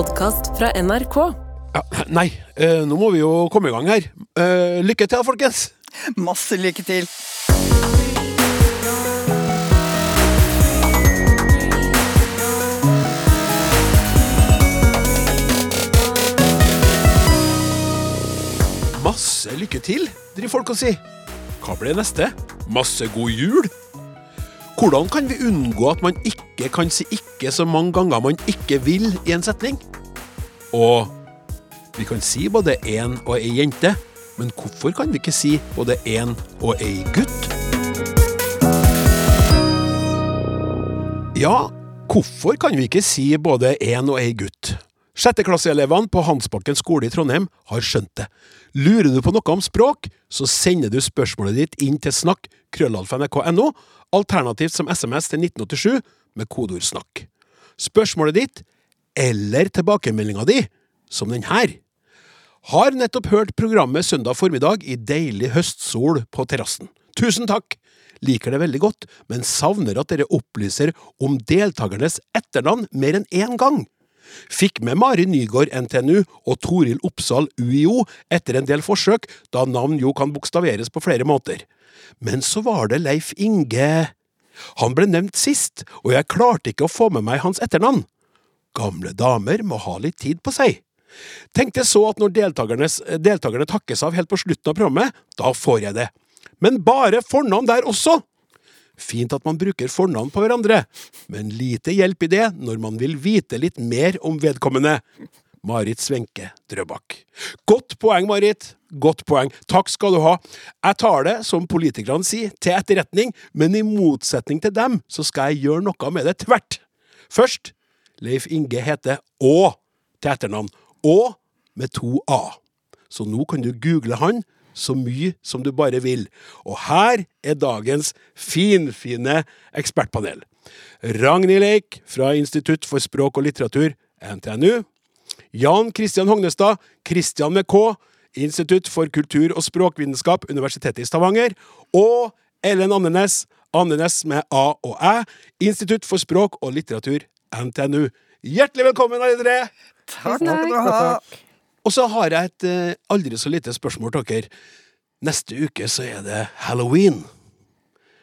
podkast fra NRK. Ja, nei, eh, nå må vi jo komme i gang her. Eh, lykke til, folkens! Masse lykke til. Masse lykke til, driver folk og sier. Hva blir neste? Masse god jul? Hvordan kan vi unngå at man ikke kan si ikke så mange ganger man ikke vil i en setning? Og vi kan si både én og ei jente, men hvorfor kan vi ikke si både én og ei gutt? Ja, hvorfor kan vi ikke si både én og ei gutt? Sjetteklasseelevene på Hansbakken skole i Trondheim har skjønt det. Lurer du på noe om språk, så sender du spørsmålet ditt inn til snakk krøllalfa.nrk.no, alternativt som SMS til 1987 med kodeord 'snakk'. Spørsmålet ditt, eller tilbakemeldinga di, som den her. Har nettopp hørt programmet søndag formiddag i deilig høstsol på terrassen. Tusen takk! Liker det veldig godt, men savner at dere opplyser om deltakernes etternavn mer enn én gang. Fikk med Mari Nygaard NTNU og Toril Oppsal UiO etter en del forsøk, da navn jo kan bokstaveres på flere måter. Men så var det Leif Inge… Han ble nevnt sist, og jeg klarte ikke å få med meg hans etternavn. Gamle damer må ha litt tid på seg. Tenkte så at når deltakerne takkes av helt på slutten av programmet, da får jeg det. Men bare fornavn der også! Fint at man bruker fornavn på hverandre, men lite hjelp i det når man vil vite litt mer om vedkommende. Marit Svenke Drøbak. Godt poeng, Marit. Godt poeng. Takk skal du ha. Jeg tar det, som politikerne sier, til etterretning, men i motsetning til dem, så skal jeg gjøre noe med det tvert. Først, Leif Inge heter Å til etternavn. Å med to A. Så nå kan du google han så mye som du bare vil. Og her er dagens finfine ekspertpanel. Ragnhild Eik fra Institutt for språk og litteratur, NTNU. Jan Kristian Hognestad, Kristian med K, Institutt for kultur- og språkvitenskap, Universitetet i Stavanger. Og Ellen Andenes, Andenes med A og Æ, Institutt for språk og litteratur, NTNU. Hjertelig velkommen, alle tre! Takk skal du ha. Og så har jeg et eh, aldri så lite spørsmål til dere. Neste uke så er det halloween.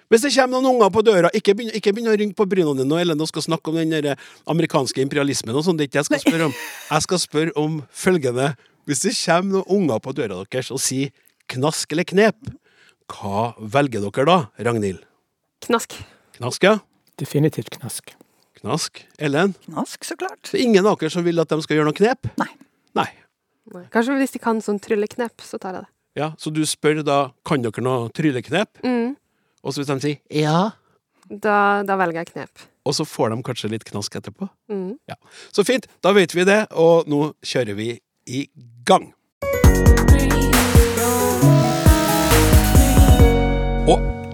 Hvis det kommer noen unger på døra, ikke begynn, ikke begynn å ringe på brynene dine eller og skal snakke om den der amerikanske imperialismen og sånt, det er ikke det jeg skal spørre om. Jeg skal spørre om følgende. Hvis det kommer noen unger på døra deres og sier knask eller knep, hva velger dere da, Ragnhild? Knask. Knask, ja? Definitivt knask. Knask. Ellen? Knask, så klart. Det er ingen av dere som vil at de skal gjøre noe knep? Nei. Nei. Nei. Kanskje hvis de kan sånn trylleknep, så tar jeg det. Ja, Så du spør da kan dere noe trylleknep, Mm. og så hvis de sier ja, Da, da velger jeg knep. og så får de kanskje litt knask etterpå? Mm. Så fint, da vet vi det, og nå kjører vi i gang.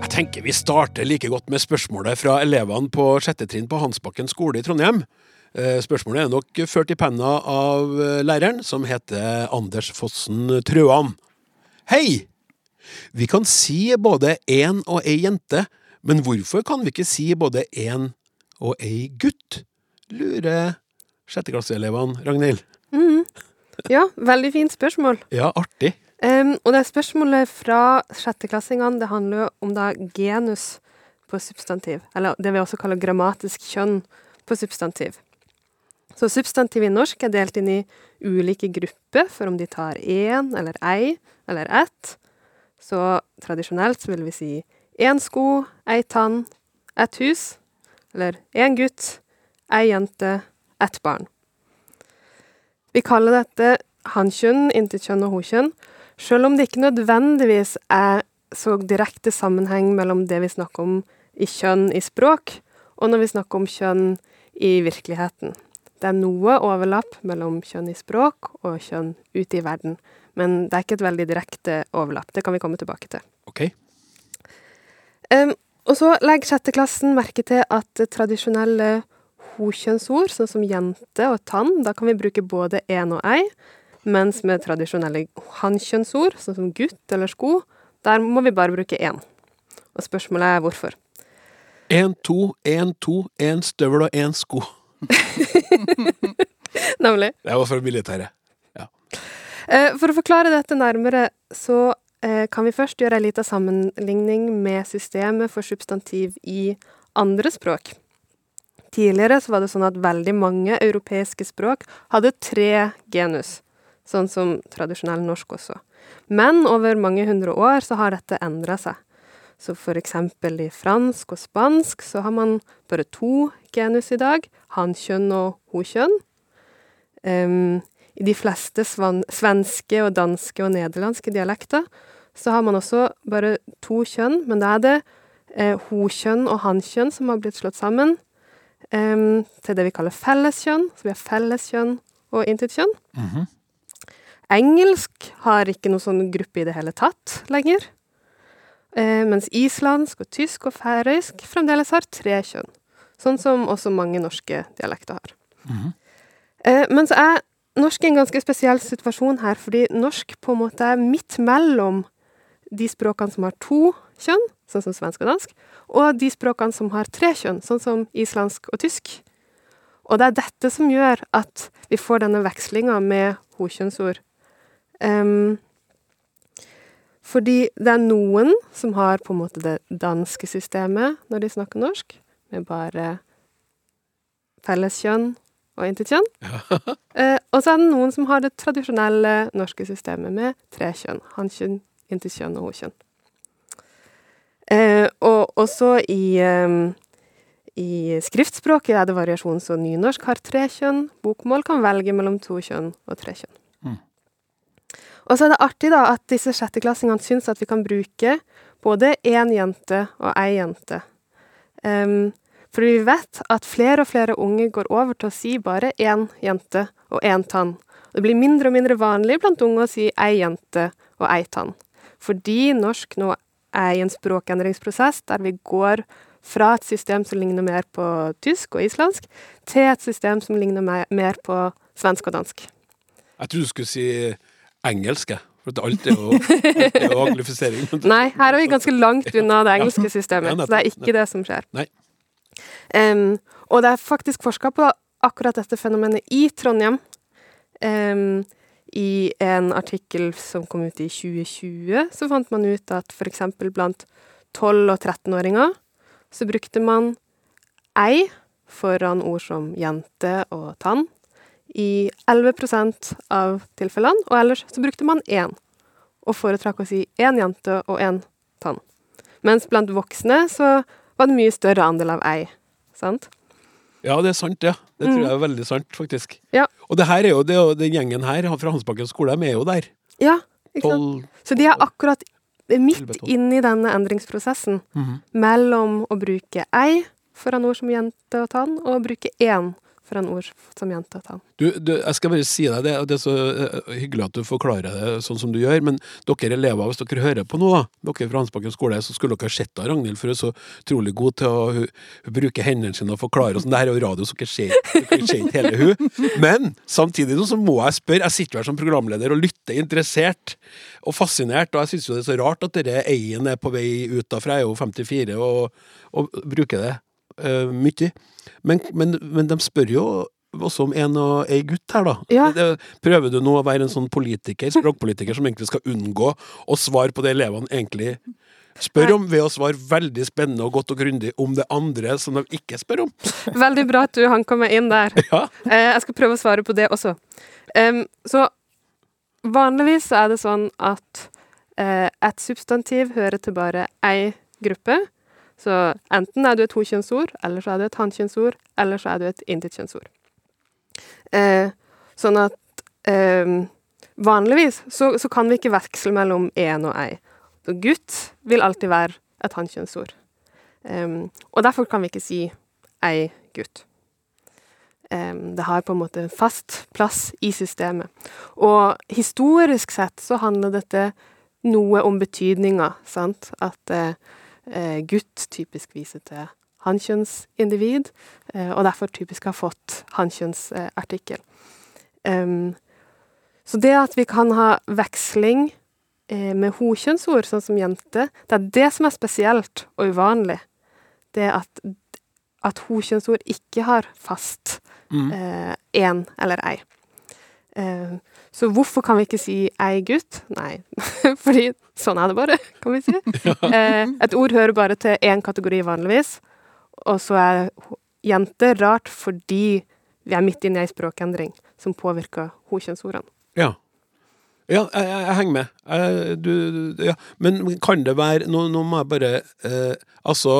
Jeg tenker vi starter like godt med spørsmålet fra elevene på sjette trinn på Hansbakken skole i Trondheim. Eh, Spørsmålet er nok ført i penna av eh, læreren, som heter Anders Fossen Trøan. Hei! Vi kan si både én og ei jente, men hvorfor kan vi ikke si både én og ei gutt? Lurer sjetteklasseelevene, Ragnhild. Mm. Ja, veldig fint spørsmål. Ja, artig. Em, og det spørsmålet fra sjetteklassingene, det handler jo om da genus på substantiv. Eller det vi også kaller grammatisk kjønn på substantiv. Så substantiv i norsk er delt inn i ulike grupper, for om de tar én eller ei eller ett. Så tradisjonelt så vil vi si én sko, ei tann, ett hus. Eller én gutt, ei jente, ett barn. Vi kaller dette hankjønn, intetkjønn og hokjønn, sjøl om det ikke nødvendigvis er så direkte sammenheng mellom det vi snakker om i kjønn i språk, og når vi snakker om kjønn i virkeligheten. Det er noe overlapp mellom kjønn i språk og kjønn ute i verden, men det er ikke et veldig direkte overlapp. Det kan vi komme tilbake til. Ok. Um, og så legger sjetteklassen merke til at tradisjonelle hokjønnsord, sånn som jente og tann, da kan vi bruke både én og ei, mens med tradisjonelle hankjønnsord, sånn som gutt eller sko, der må vi bare bruke én. Og spørsmålet er hvorfor. Én, to, én, to, én støvel og én sko. Nemlig. Det var fra militæret. Ja. For å forklare dette nærmere, så eh, kan vi først gjøre en liten sammenligning med systemet for substantiv i andre språk. Tidligere så var det sånn at veldig mange europeiske språk hadde tre genus, sånn som tradisjonell norsk også. Men over mange hundre år så har dette endra seg. Så for eksempel i fransk og spansk så har man bare to genus i dag, hankjønn og hokjønn. Um, I de fleste svenske og danske og nederlandske dialekter så har man også bare to kjønn, men da er det eh, hokjønn og hankjønn som har blitt slått sammen um, til det vi kaller felleskjønn. Så vi har felleskjønn og intetkjønn. Mhm. Engelsk har ikke noen sånn gruppe i det hele tatt lenger. Eh, mens islandsk og tysk og færøysk fremdeles har tre kjønn. Sånn som også mange norske dialekter har. Mhm. Eh, men så er norsk en ganske spesiell situasjon her, fordi norsk på en måte er midt mellom de språkene som har to kjønn, sånn som svensk og dansk, og de språkene som har tre kjønn, sånn som islandsk og tysk. Og det er dette som gjør at vi får denne vekslinga med hokjønnsord. Fordi det er noen som har på en måte det danske systemet når de snakker norsk, med bare felleskjønn og intetkjønn. Eh, og så er det noen som har det tradisjonelle norske systemet med tre kjønn. Hankjønn, intetkjønn og hokjønn. Eh, og også i, em, i skriftspråket er det variasjon, så nynorsk har tre kjønn. Bokmål kan velge mellom to kjønn og tre kjønn. Og så er det artig da at disse sjetteklassingene syns at vi kan bruke både én jente og ei jente. Um, for vi vet at flere og flere unge går over til å si bare én jente og én tann. Det blir mindre og mindre vanlig blant unge å si ei jente og ei tann. Fordi norsk nå er i en språkendringsprosess der vi går fra et system som ligner mer på tysk og islandsk, til et system som ligner mer, på svensk og dansk. Jeg trodde du skulle si engelsk, jeg. For alt er jo, alt er jo anglifisering. Nei, her er vi ganske langt unna det engelske systemet, så det er ikke det som skjer. Em, og det er faktisk forska på akkurat dette fenomenet i Trondheim. Um, I en artikkel som kom ut i 2020, så fant man ut at f.eks. blant 12- og 13-åringer så brukte man ei foran ord som jente og tann i 11% av tilfellene, og ellers så brukte man én, og foretrakk å si én jente og én tann. Mens blant voksne så var det mye større andel av ei. Sant? Ja, det er sant, ja. Det tror jeg er veldig sant, faktisk. Mm. Ja. Og det her er jo, det den gjengen her fra Hansbakken skole, de er jo der. Ja, ikke sant? Tolv Så de er akkurat midt inne i denne endringsprosessen Mhm. mellom å bruke ei foran ord som jente og tann, og å bruke én foran ord som jente han. Du, du, jeg skal bare si deg det, det er så eh, hyggelig at du forklarer det sånn som du gjør, men dere elever, hvis dere hører på nå, da, dere fra Hansbakken skole, så skulle dere sett av Ragnhild, for hun er så utrolig god til å bruke hendene sine og forklare oss. Det her er jo radio, så dere ser ikke hele hun. Men samtidig så må jeg spørre, jeg sitter jo her som programleder og lytter interessert og fascinert, og jeg synes jo det er så rart at dere eien er på vei ut da, for jeg er jo 54 og, og bruker det uh, mye. Men, men, men de spør jo også om en og ei gutt her, da. Ja. Prøver du nå å være en sånn politiker, språkpolitiker, som egentlig skal unngå å svare på det elevene egentlig spør om, ved å svare veldig spennende og godt og grundig om det andre som de ikke spør om? Veldig bra at du hanka meg inn der. Ja. Eh, jeg skal prøve å svare på det også. Så vanligvis er det sånn at eh, et substantiv hører til bare ei gruppe. Så enten er du et hokjønnsord, eller så er du et hankjønnsord, eller så er du et intetkjønnsord. Eh, sånn at eh, vanligvis så, så kan vi ikke veksle mellom én og ei. Så gutt vil alltid være et hankjønnsord. Em, og derfor kan vi ikke si ei gutt. Em, det har på en måte en fast plass i systemet. Og historisk sett så handler dette noe om betydninga, sant? At eh, gutt typisk viser til hankjønnsindivid, eh, og derfor typisk har fått hankjønnsartikkel. Em, så det at vi kan ha veksling eh, med hokjønnsord, sånn som jente, det er det som er spesielt og uvanlig. Det at, at hokjønnsord ikke har fast eh, en eller ei. Eh, så hvorfor kan vi ikke si ei gutt? Nei, fordi sånn er det bare, kan vi si. Eh, et ord hører bare til én kategori vanligvis, og så er jente rart fordi vi er midt inne i ei språkendring som påvirker ho-kjønnsordene. Ja. Ja, jeg, jeg, jeg henger med. Jeg, du, du- ja. Men kan det være Nå, nå må jeg bare eh, Altså,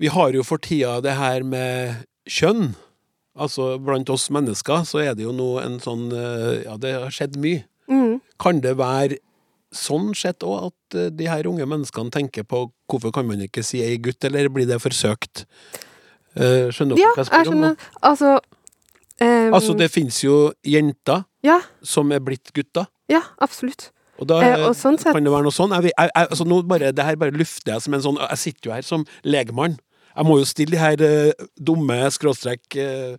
vi har jo for tida det her med kjønn. Altså, blant oss mennesker så er det jo nå en sånn eh, Ja, det har skjedd mye. Mm. Kan det være sånn sett òg at eh, de her unge menneskene tenker på hvorfor kan man ikke si ei gutt, eller blir det forsøkt? Skjønner du Ja, hva jeg spør om? skjønner. Altså um, Altså, det fins jo jenter Ja, som er blitt gutter. ja, absolutt. Og da Eh, og sånn kan det være noe sånn. Jeg, jeg, jeg, altså bare, det her bare lufter jeg som en sånn Jeg sitter jo her som legmann. Jeg må jo stille de her eh, dumme skråstrek eh,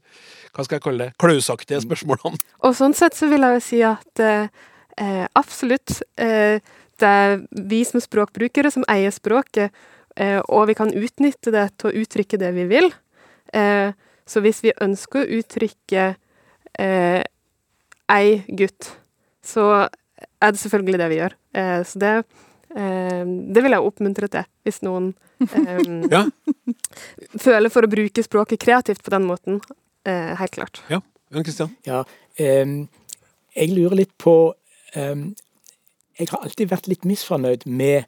Hva skal jeg kalle det? Klausaktige spørsmålene. Og sånn sett så vil jeg jo si at eh, eh, absolutt det er vi som språkbrukere som eier språket, og vi kan utnytte det til å uttrykke det vi vil. Så hvis vi ønsker å uttrykke eh, ei gutt, så er det selvfølgelig det vi gjør. Så det, eh, det vil jeg oppmuntre til, hvis noen um, Ja. føler for å bruke språket kreativt på den måten. Uh, helt klart. Jan Kristian? Ja, um, jeg lurer litt på um, Jeg har alltid vært litt misfornøyd med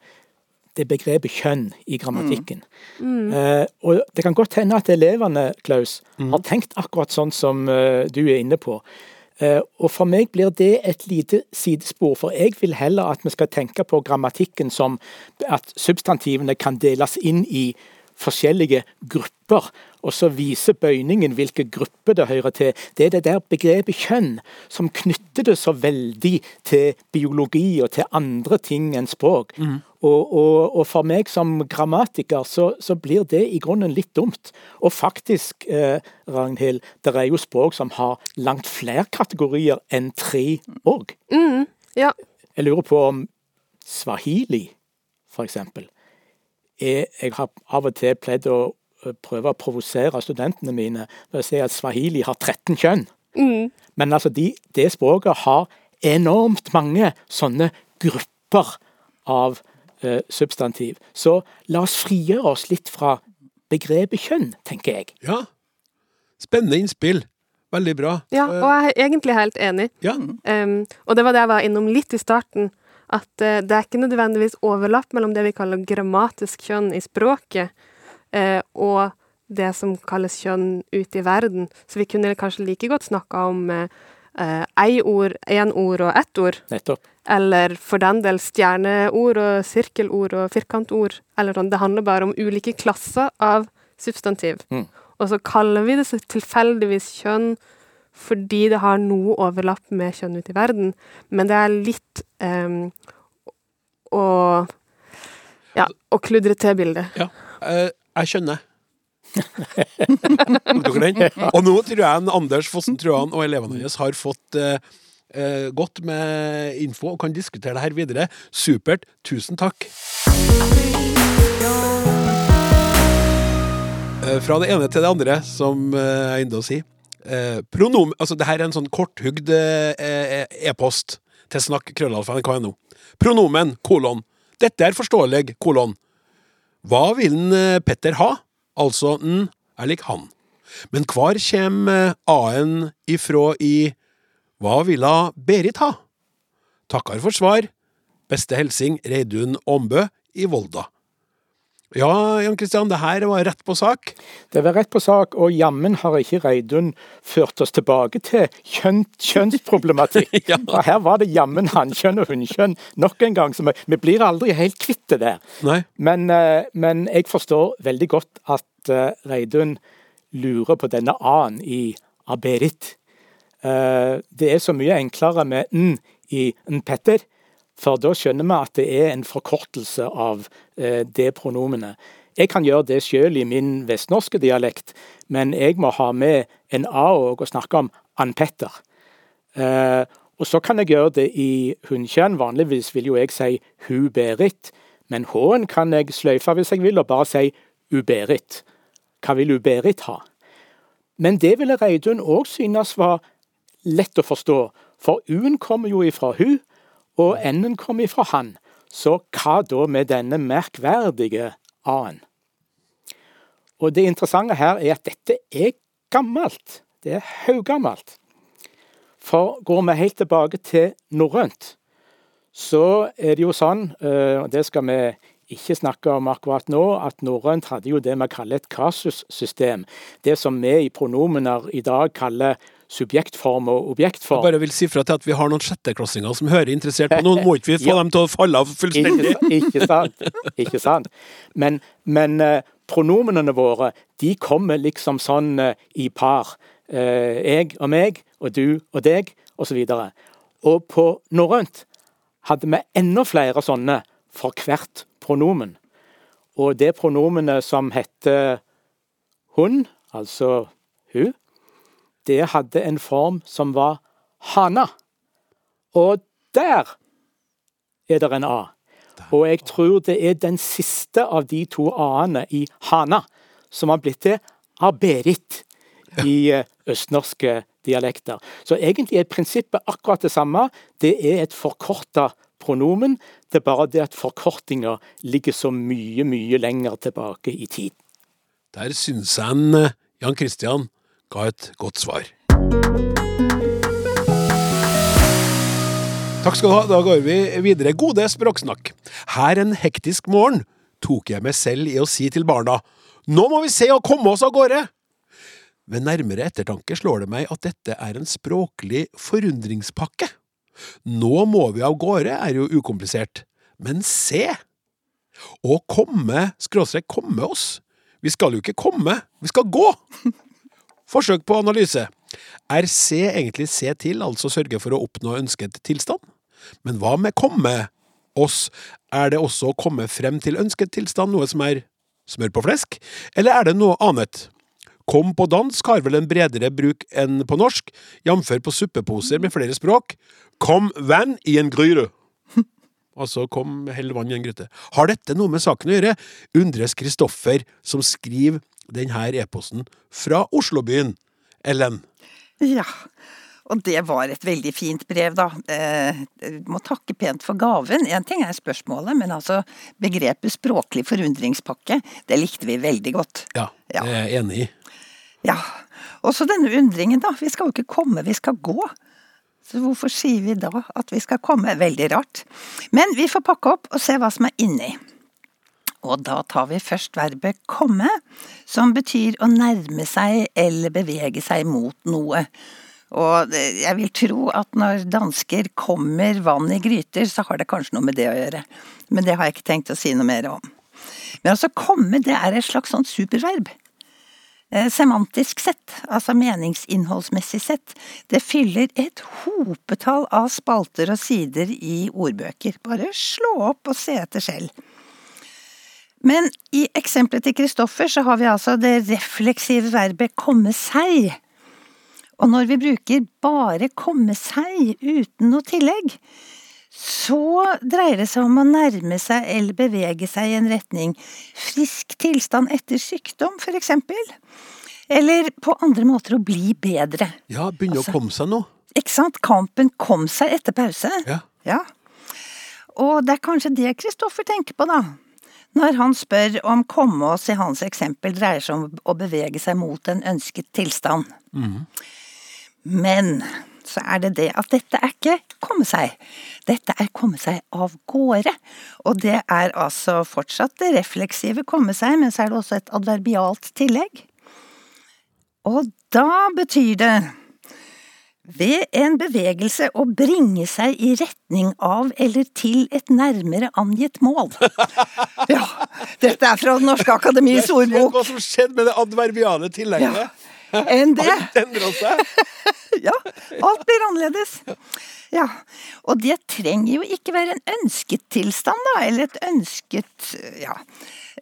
det begrepet kjønn i grammatikken. Eh, og det kan godt hende at elevene, Klaus, har tenkt akkurat sånn som uh, du er inne på. Eh, og for meg blir det et lite sidespor, for jeg vil heller at vi skal tenke på grammatikken som at substantivene kan deles inn i forskjellige grupper, og så viser bøyningen hvilke grupper det hører til. Det er det der begrepet kjønn som knytter det så veldig til biologi og til andre ting enn språk. Og, og, og for meg som grammatiker så, så blir det i grunnen litt dumt. Og faktisk, eh, Ragnhild, det er jo språk som har langt flere kategorier enn tre òg. Mm, ja. Jeg lurer på om swahili, for eksempel, er Jeg har av og til pleid å eh, prøve å provosere studentene mine ved å si at swahili har 13 kjønn. Mm. Men altså, de, det språket har enormt mange sånne grupper av eh, substantiv. Så la oss frigjøre oss litt fra begrepet kjønn, tenker jeg. Ja. Spennende innspill. Veldig bra. Ja, Eh, og jeg er egentlig helt enig. ja. Um, og det var det jeg var innom litt i starten, at eh, det er ikke nødvendigvis overlapp mellom det vi kaller grammatisk kjønn i språket, eh, og det som kalles kjønn ute i verden. Så vi kunne kanskje like godt snakka om uh, ei ord, én ord og ett ord. Nettopp. Eller for den del stjerneord og sirkelord og firkantord. Eller sånn. Det handler bare om ulike klasser av substantiv. Mm. Og så kaller vi det så tilfeldigvis kjønn fordi det har noe overlapp med kjønn ute i verden. Men det er litt um, å Ja, å kludre til bildet. ja. Eh, jeg skjønner. Og nå tror jeg Anders Fossen Trøan og elevene hans har fått uh, uh, godt med info og kan diskutere det her videre. Supert. Tusen takk. Fra det ene til det andre, som jeg ynder å si. Eh, pronom, altså det her er en sånn korthugd eh, eh, e-post til snakk krøllalfa Pronomen, kolon. Dette er forståelig, kolon. Hva vil en eh, Petter ha? Altså n er lik han. Men hvor kjem eh, a-en ifra i Hva ville Berit ha? Takkar for svar. Beste helsing Reidun Åmbø i Volda. Ja, Jan Kristian, det her var rett på sak. Det var rett på sak, og jammen har ikke Reidun ført oss tilbake til kjønn, kjønnsproblematikk. Ja. Og Her var det jammen hannkjønn og hunnkjønn nok en gang. Så vi, vi blir aldri helt kvitt det der. Men, eh, men jeg forstår veldig godt at eh, Reidun lurer på denne a-en i Aberit. Eh, Det er så mye enklere med n i n Petter, for da skjønner vi at det er en forkortelse av eh, det pronomenet. Jeg kan gjøre det sjøl i min vestnorske dialekt, men jeg må ha med en a og snakke om Ann Petter. Eh, og så kan jeg gjøre det i hunnkjønn. Vanligvis vil jo jeg si hu Berit, men h-en kan jeg sløyfe hvis jeg vil, og bare si u Berit. Hva vil u Berit ha? Men det ville Reidun òg synes var lett å forstå, for U-en kommer jo ifra hun, og N-en kommer ifra han. Så hva da med denne merkverdige A-en? Og det interessante her er at dette er gammelt. Det er haugammelt. For går vi helt tilbake til norrønt, så er det jo sånn, eh, og det skal vi ikke snakke om akkurat nå, at norrønt hadde jo det vi kaller et kasussystem. Det som vi i pronomener i dag kaller subjektform og objektform. Jeg bare vil si fra til at vi har noen sjetteklassinger som hører interessert på noen. Må ikke vi få Ja. dem til å falle av fullstendig? Ikke, sant. Ikke sant. Men, men eh, pronomenene våre, de kommer liksom sånn eh, i par. Eh, jeg og meg, og du og deg, osv. Og, og på norrønt hadde vi enda flere sånne for hvert pronomen. Og det pronomenet som heter hun, altså hun, det hadde en form som var hana. Og der er det en A. Og jeg tror det er den siste av de to A-ene i Hana som har blitt til Aberit i eh, østnorske dialekter. Så egentlig er prinsippet akkurat det samme. Det er et forkorta pronomen. Det er bare det at forkortinga ligger så mye, mye lenger tilbake i tid. Der syns jeg en eh, Jan Christian ga et godt svar. Takk skal du ha. Da går vi videre. Gode språksnakk. Her en hektisk morgen tok jeg meg selv i å si til barna Nå må vi se å komme oss av gårde! Ved nærmere ettertanke slår det meg at dette er en språklig forundringspakke. Nå må vi av gårde er jo ukomplisert, men se! Å komme, skråstrek komme oss. Vi skal jo ikke komme, vi skal gå! Forsøk på analyse. Er se egentlig se til, altså sørge for å oppnå ønsket tilstand? Men hva med komme oss? Er det også å komme frem til ønsket tilstand noe som er smør på flesk, eller er det noe annet? Kom på dansk har vel en bredere bruk enn på norsk, jf. på suppeposer med flere språk. Kom vann i en gryte. Altså kom hell vann i en gryte. Har dette noe med saken å gjøre? Undres Kristoffer, som skriver denne e-posten fra Oslobyen. Ellen. Ja, og det var et veldig fint brev, da. Eh, må takke pent for gaven. Én ting er spørsmålet, men altså begrepet språklig forundringspakke, det likte vi veldig godt. Ja, Ja. det er jeg enig i. Ja. Og så denne undringen, da. Vi skal jo ikke komme, vi skal gå. Så hvorfor sier vi da at vi skal komme? Veldig rart. Men vi får pakke opp og se hva som er inni. Og da tar vi først verbet komme, som betyr å nærme seg eller bevege seg mot noe. Og jeg vil tro at når dansker kommer vann i gryter, så har det kanskje noe med det å gjøre. Men det har jeg ikke tenkt å si noe mer om. Men altså komme, det er et slags sånn superverb. Eh, Semantisk sett, altså meningsinnholdsmessig sett, det fyller et hopetall av spalter og sider i ordbøker. Bare slå opp og se etter selv. Men i eksempelet til Kristoffer så har vi altså det refleksive verbet komme seg. Og når vi bruker bare komme seg uten noe tillegg, så dreier det seg om å nærme seg eller bevege seg i en retning. Frisk tilstand etter sykdom, for eksempel. Eller på andre måter å bli bedre. Ja, begynne Altså- å komme seg nå. Ikke sant? Kampen kom seg etter pause. Ja. Ja. Og det er kanskje det Kristoffer tenker på, da. Når han spør om komme oss i hans eksempel dreier seg om å bevege seg mot en ønsket tilstand. Men så er det det at dette er ikke komme seg. Dette er komme seg av gårde. Og det er altså fortsatt det refleksive komme seg, men så er det også et adverbialt tillegg. Og da betyr det ved en bevegelse å bringe seg i retning av eller til et nærmere angitt mål. Ja, dette er fra Den norske akademis ordbok. hva som skjedde med det adverbiale tillegget. Enn det. Alt endrer seg. Ja, alt blir annerledes. Ja, og det trenger jo ikke være en ønsket tilstand, da, eller et ønsket ja,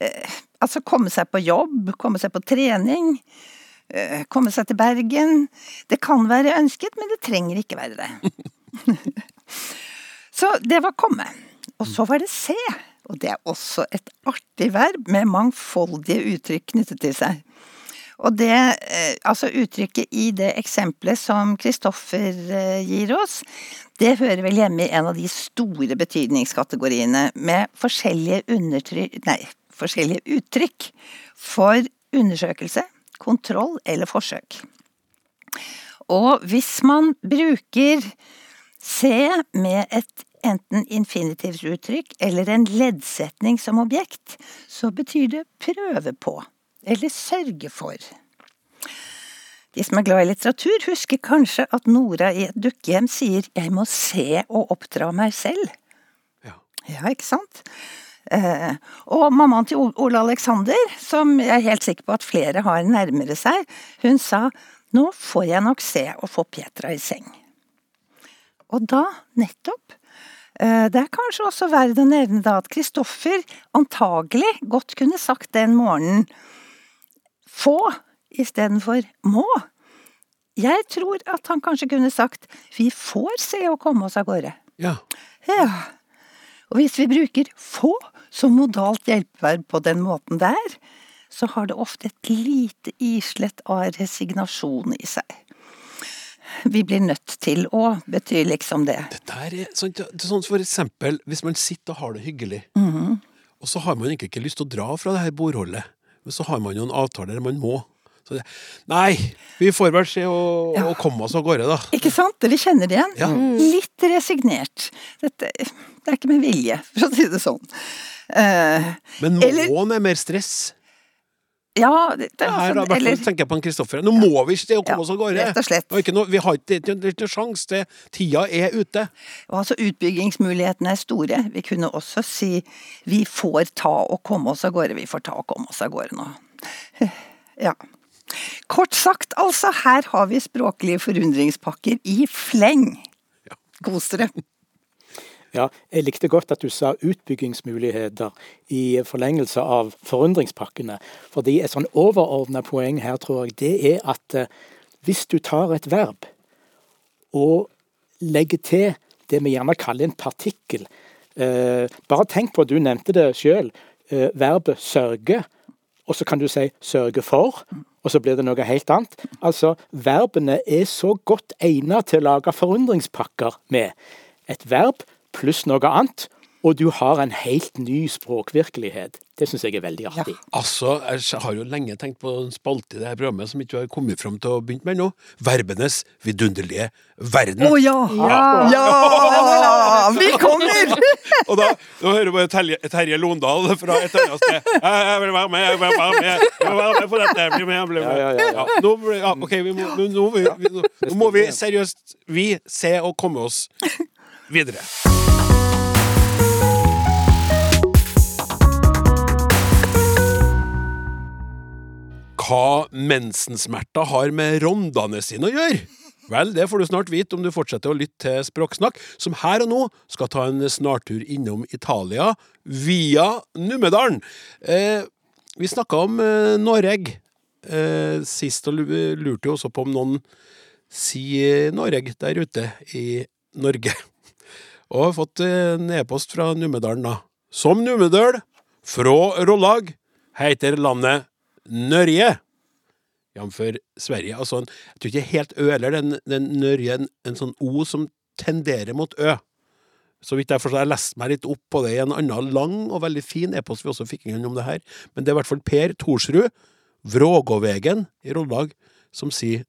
eh, altså komme seg på jobb, komme seg på trening, komme seg til Bergen. Det kan være ønsket, men det trenger ikke være det. Så det var komme. Og så var det se, og det er også et artig verb med mangfoldige uttrykk knyttet til seg. Og det, eh, altså uttrykket i det eksempelet som Kristoffer eh, gir oss, det hører vel hjemme i en av de store betydningskategoriene med forskjellige Nei, forskjellige uttrykk for undersøkelse, kontroll eller forsøk. Og hvis man bruker se med et enten infinitivsuttrykk eller en leddsetning som objekt, så betyr det prøve på eller sørge for. De som er glad i litteratur, husker kanskje at Nora i et dukkehjem sier 'jeg må se og oppdra meg selv'. Ja. Ja, ikke sant? Eh, og mammaen til Ole Alexander, som jeg er helt sikker på at flere har nærmere seg, hun sa 'nå får jeg nok se og få Petra i seng'. Og da, nettopp, eh, det er kanskje også verdt å nevne da at Kristoffer antagelig godt kunne sagt den morgenen få istedenfor må. Jeg tror at han kanskje kunne sagt vi får se og komme oss av gårde. Ja. Ja. Og hvis vi bruker få som modalt hjelpeverb på den måten der, så har det ofte et lite islett av resignasjon i seg. Vi blir nødt til å betyr liksom det. Det der er sånn, sånn for eksempel hvis man sitter og har det hyggelig, Mhm. og så har man egentlig ikke lyst til å dra fra det her bordholdet, men så har man jo en avtale der man må. Så det, nei, vi får vel se og, Ja. og komme oss av gårde, da. Ikke sant? Dere kjenner det igjen? Ja. Litt resignert. Dette, det er ikke med vilje, for å si det sånn. Uh, Men Eller- måen er mer stress. ja, det, det er Her, altså, hvert eller fall tenker jeg på en Kristoffer. Nå må vi se å komme Ja, oss av gårde! rett og slett. Ikke noe, vi har ikke, det er ikke- det er ikke sjanse Tida er ute. Og altså utbyggingsmulighetene er store. Vi kunne også si vi får ta og komme oss av gårde, vi får ta og komme oss av gårde nå. Ja. Kort sagt, altså, her har vi språklige forundringspakker i fleng. Kos dere. Ja, jeg likte godt at du sa utbyggingsmuligheter i forlengelse av forundringspakkene. Fordi et sånn overordna poeng her, tror jeg, det er at eh, hvis du tar et verb og legger til det vi gjerne kaller en partikkel eh, Bare tenk på, du nevnte det sjøl, eh, verbet 'sørge'. Og så kan du si 'sørge for', og så blir det noe helt annet. Altså, verbene er så godt egnet til å lage forundringspakker med. Et verb pluss noe annet, og du har en helt ny språkvirkelighet. Det syns jeg er veldig artig. Altså, jeg har jo lenge tenkt på en spalte i det her programmet som ikke har kommet fram til å begynne med ennå. Verbenes vidunderlige verden. Å ja! Ja. Ja! Vi kommer! Og da, Nå hører du bare Terje, Terje Londal fra et annet sted. Jeg, jeg vil være med, jeg vil være med, jeg vil være med for dette. Bli med, bli med. Ja, ja, ja, ja. nå, blir- ja, ok, vi må, nå, nå, vi, vi, nå, nå må vi seriøst Vi se og komme oss videre. Hva mensensmerter har med rondene sine å gjøre? Vel, det får du snart vite om du fortsetter å lytte til Språksnakk, som her og nå skal ta en snartur innom Italia via Numedalen. Eh, vi snakka om eh, Norge eh, sist, og lurte jo også på om noen sier Norge der ute i Norge. Og har fått eh, en e-post fra Numedalen, da. Som Numedøl, fra Rollag, heter landet Nørje. Jf. Sverige. Altså, en, jeg tror ikke helt Ø eller den, den Nørje, en, en sånn O som tenderer mot Ø. Så vidt jeg forstår, jeg leste meg litt opp på det i en annen lang og veldig fin e-post vi også fikk inn om det her. Men det er i hvert fall Per Thorsrud, Vrågåvegen i Rollag, som sier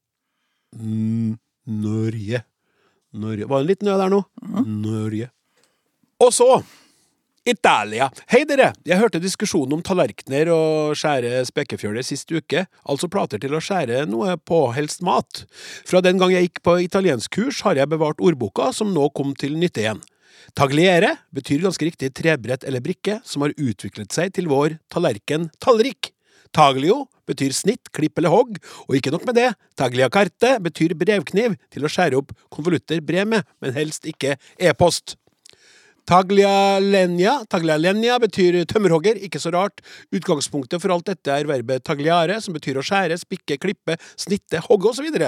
mm, Norge. Norge. Var det en liten ø der nå? Norge. Og så Italia. Hei dere! Jeg hørte diskusjonen om tallerkener og skjære spekefjøler sist uke, altså plater til å skjære noe på, helst mat. Fra den gang jeg gikk på italienskkurs har jeg bevart ordboka, som nå kom til nytte igjen. Tagliere betyr ganske riktig trebrett eller brikke, som har utviklet seg til vår tallerken tallrik. Taglio betyr snitt, klipp eller hogg, og ikke nok med det, tagliacarte betyr brevkniv til å skjære opp konvolutter brev med, men helst ikke e-post. Taglialenia. Taglialenia betyr tømmerhogger, ikke så rart. Utgangspunktet for alt dette er verbet tagliare, som betyr å skjære, spikke, klippe, snitte, hogge osv.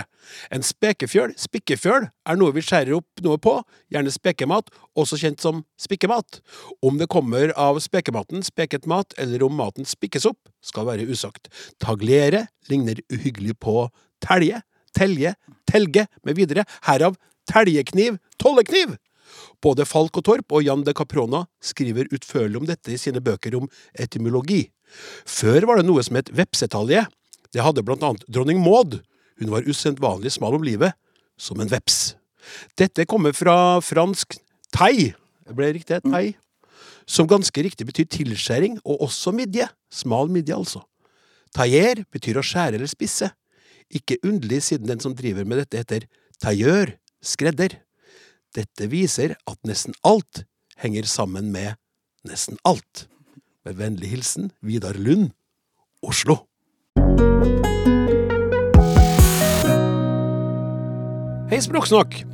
En spekefjøl, spikkefjøl, er noe vi skjærer opp noe på, gjerne spekemat, også kjent som spikkemat. Om det kommer av spekematen, speket mat, eller om maten spikkes opp, skal være usagt. Tagliere ligner uhyggelig på telje, telje, telge med videre, herav teljekniv, tollekniv. Både Falk og Torp og Jan de Caprona skriver utførlig om dette i sine bøker om etymologi. Før var det noe som het vepsetalje. Det hadde blant annet dronning Maud. Hun var usedvanlig smal om livet, som en veps. Dette kommer fra fransk tei, det ble riktig, tei, som ganske riktig betyr tilskjæring, og også midje. Smal midje, altså. Tailler betyr å skjære eller spisse. Ikke underlig siden den som driver med dette heter tailleur, skredder. Dette viser at nesten alt henger sammen med nesten alt. Med vennlig hilsen Vidar Lund, Oslo. Hei, Språksnakk!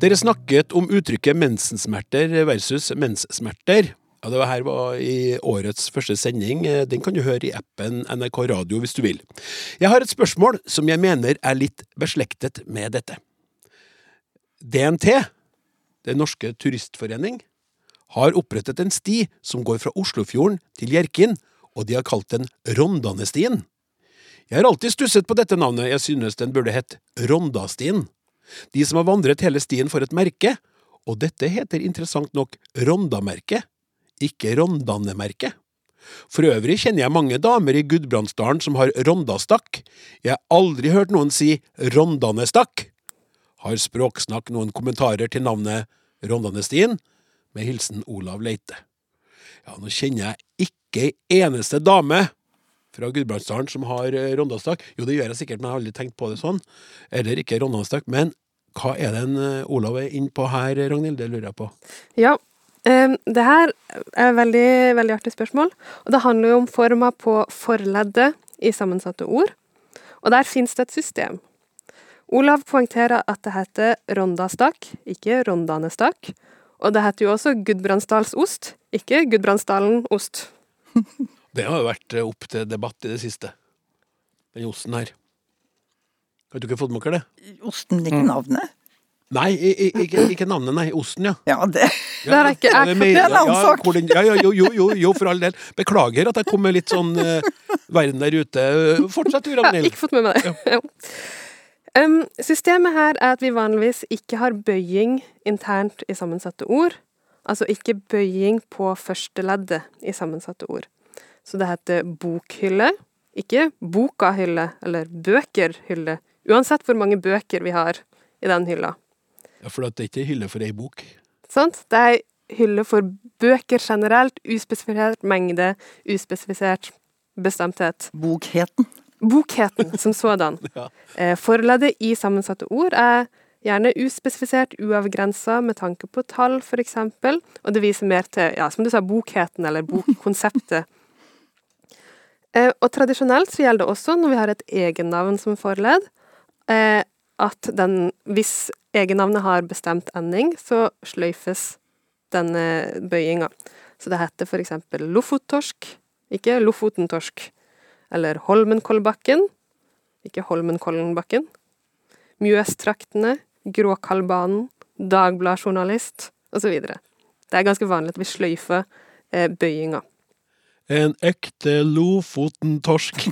Dere snakket om uttrykket mensensmerter versus menssmerter. Ja, det var her var i årets første sending. Den kan du høre i appen NRK Radio hvis du vil. Jeg har et spørsmål som jeg mener er litt beslektet med dette. DNT, Den norske turistforening, har opprettet en sti som går fra Oslofjorden til Hjerkinn, og de har kalt den Rondanestien. Jeg har alltid stusset på dette navnet, jeg synes den burde hett Rondastien. De som har vandret hele stien får et merke, og dette heter interessant nok Rondamerket, ikke Rondanemerket. For øvrig kjenner jeg mange damer i Gudbrandsdalen som har rondastakk. Jeg har aldri hørt noen si rondanestakk. Har Språksnakk noen kommentarer til navnet Rondanestien? Med hilsen Olav Leite. Ja, nå kjenner jeg ikke ei eneste dame fra Gudbrandsdalen som har eh, rondastakk. Jo, det gjør jeg sikkert, men jeg har aldri tenkt på det sånn. Eller ikke rondanestakk. Men hva er det en eh, Olav er inne på her, Ragnhild? Det lurer jeg på. Ja, det her er et veldig, veldig artig spørsmål. Og det handler jo om forma på forleddet i sammensatte ord. Og der finnes det et system. Olav poengterer at det heter Rondastak, ikke Rondanestak. Og det heter jo også Gudbrandsdalsost, ikke Gudbrandsdalen ost. Det har jo vært eh, opp til debatt i det siste. Den osten her. Har du ikke fått med dere det? Osten, ikke navnet. Nei, ikke, ikke navnet, nei. Osten, ja. Ja, det Det er ikke- Ja, jeg- det er en annen sak. Ja, ja, jo, jo, jo, jo, for all del. Beklager at jeg kom med litt sånn uh, verden der ute. Fortsett du, Jeg har Ragnhild. ikke fått med meg det. Ja. Em, systemet her er at vi vanligvis ikke har bøying internt i sammensatte ord. Altså ikke bøying på første leddet i sammensatte ord. Så det heter bokhylle, ikke bokahylle eller bøkerhylle. Uansett hvor mange bøker vi har i den hylla. Ja, for det er ikke hylle for ei bok. Sant? Det er hylle for bøker generelt, uspesifisert mengde, uspesifisert bestemthet. bokheten. Bokheten som sådan. Ja. Eh, Forleddet i sammensatte ord er gjerne uspesifisert, uavgrensa med tanke på tall, for eksempel, og det viser mer til, ja, som du sa, bokheten eller bokkonseptet. Eh, og tradisjonelt så gjelder det også når vi har et egennavn som forledd, eh, at den, hvis egennavnet har bestemt ending, så sløyfes denne bøyinga. Så det heter for eksempel Lofottorsk, ikke Lofotentorsk. Eller Holmenkollbakken, ikke Holmenkollenbakken. Mjøstraktene, Gråkallbanen, Dagbladjournalist osv. Det er ganske vanlig at vi sløyfer eh, bøyinga. En ekte Lofoten-torsk.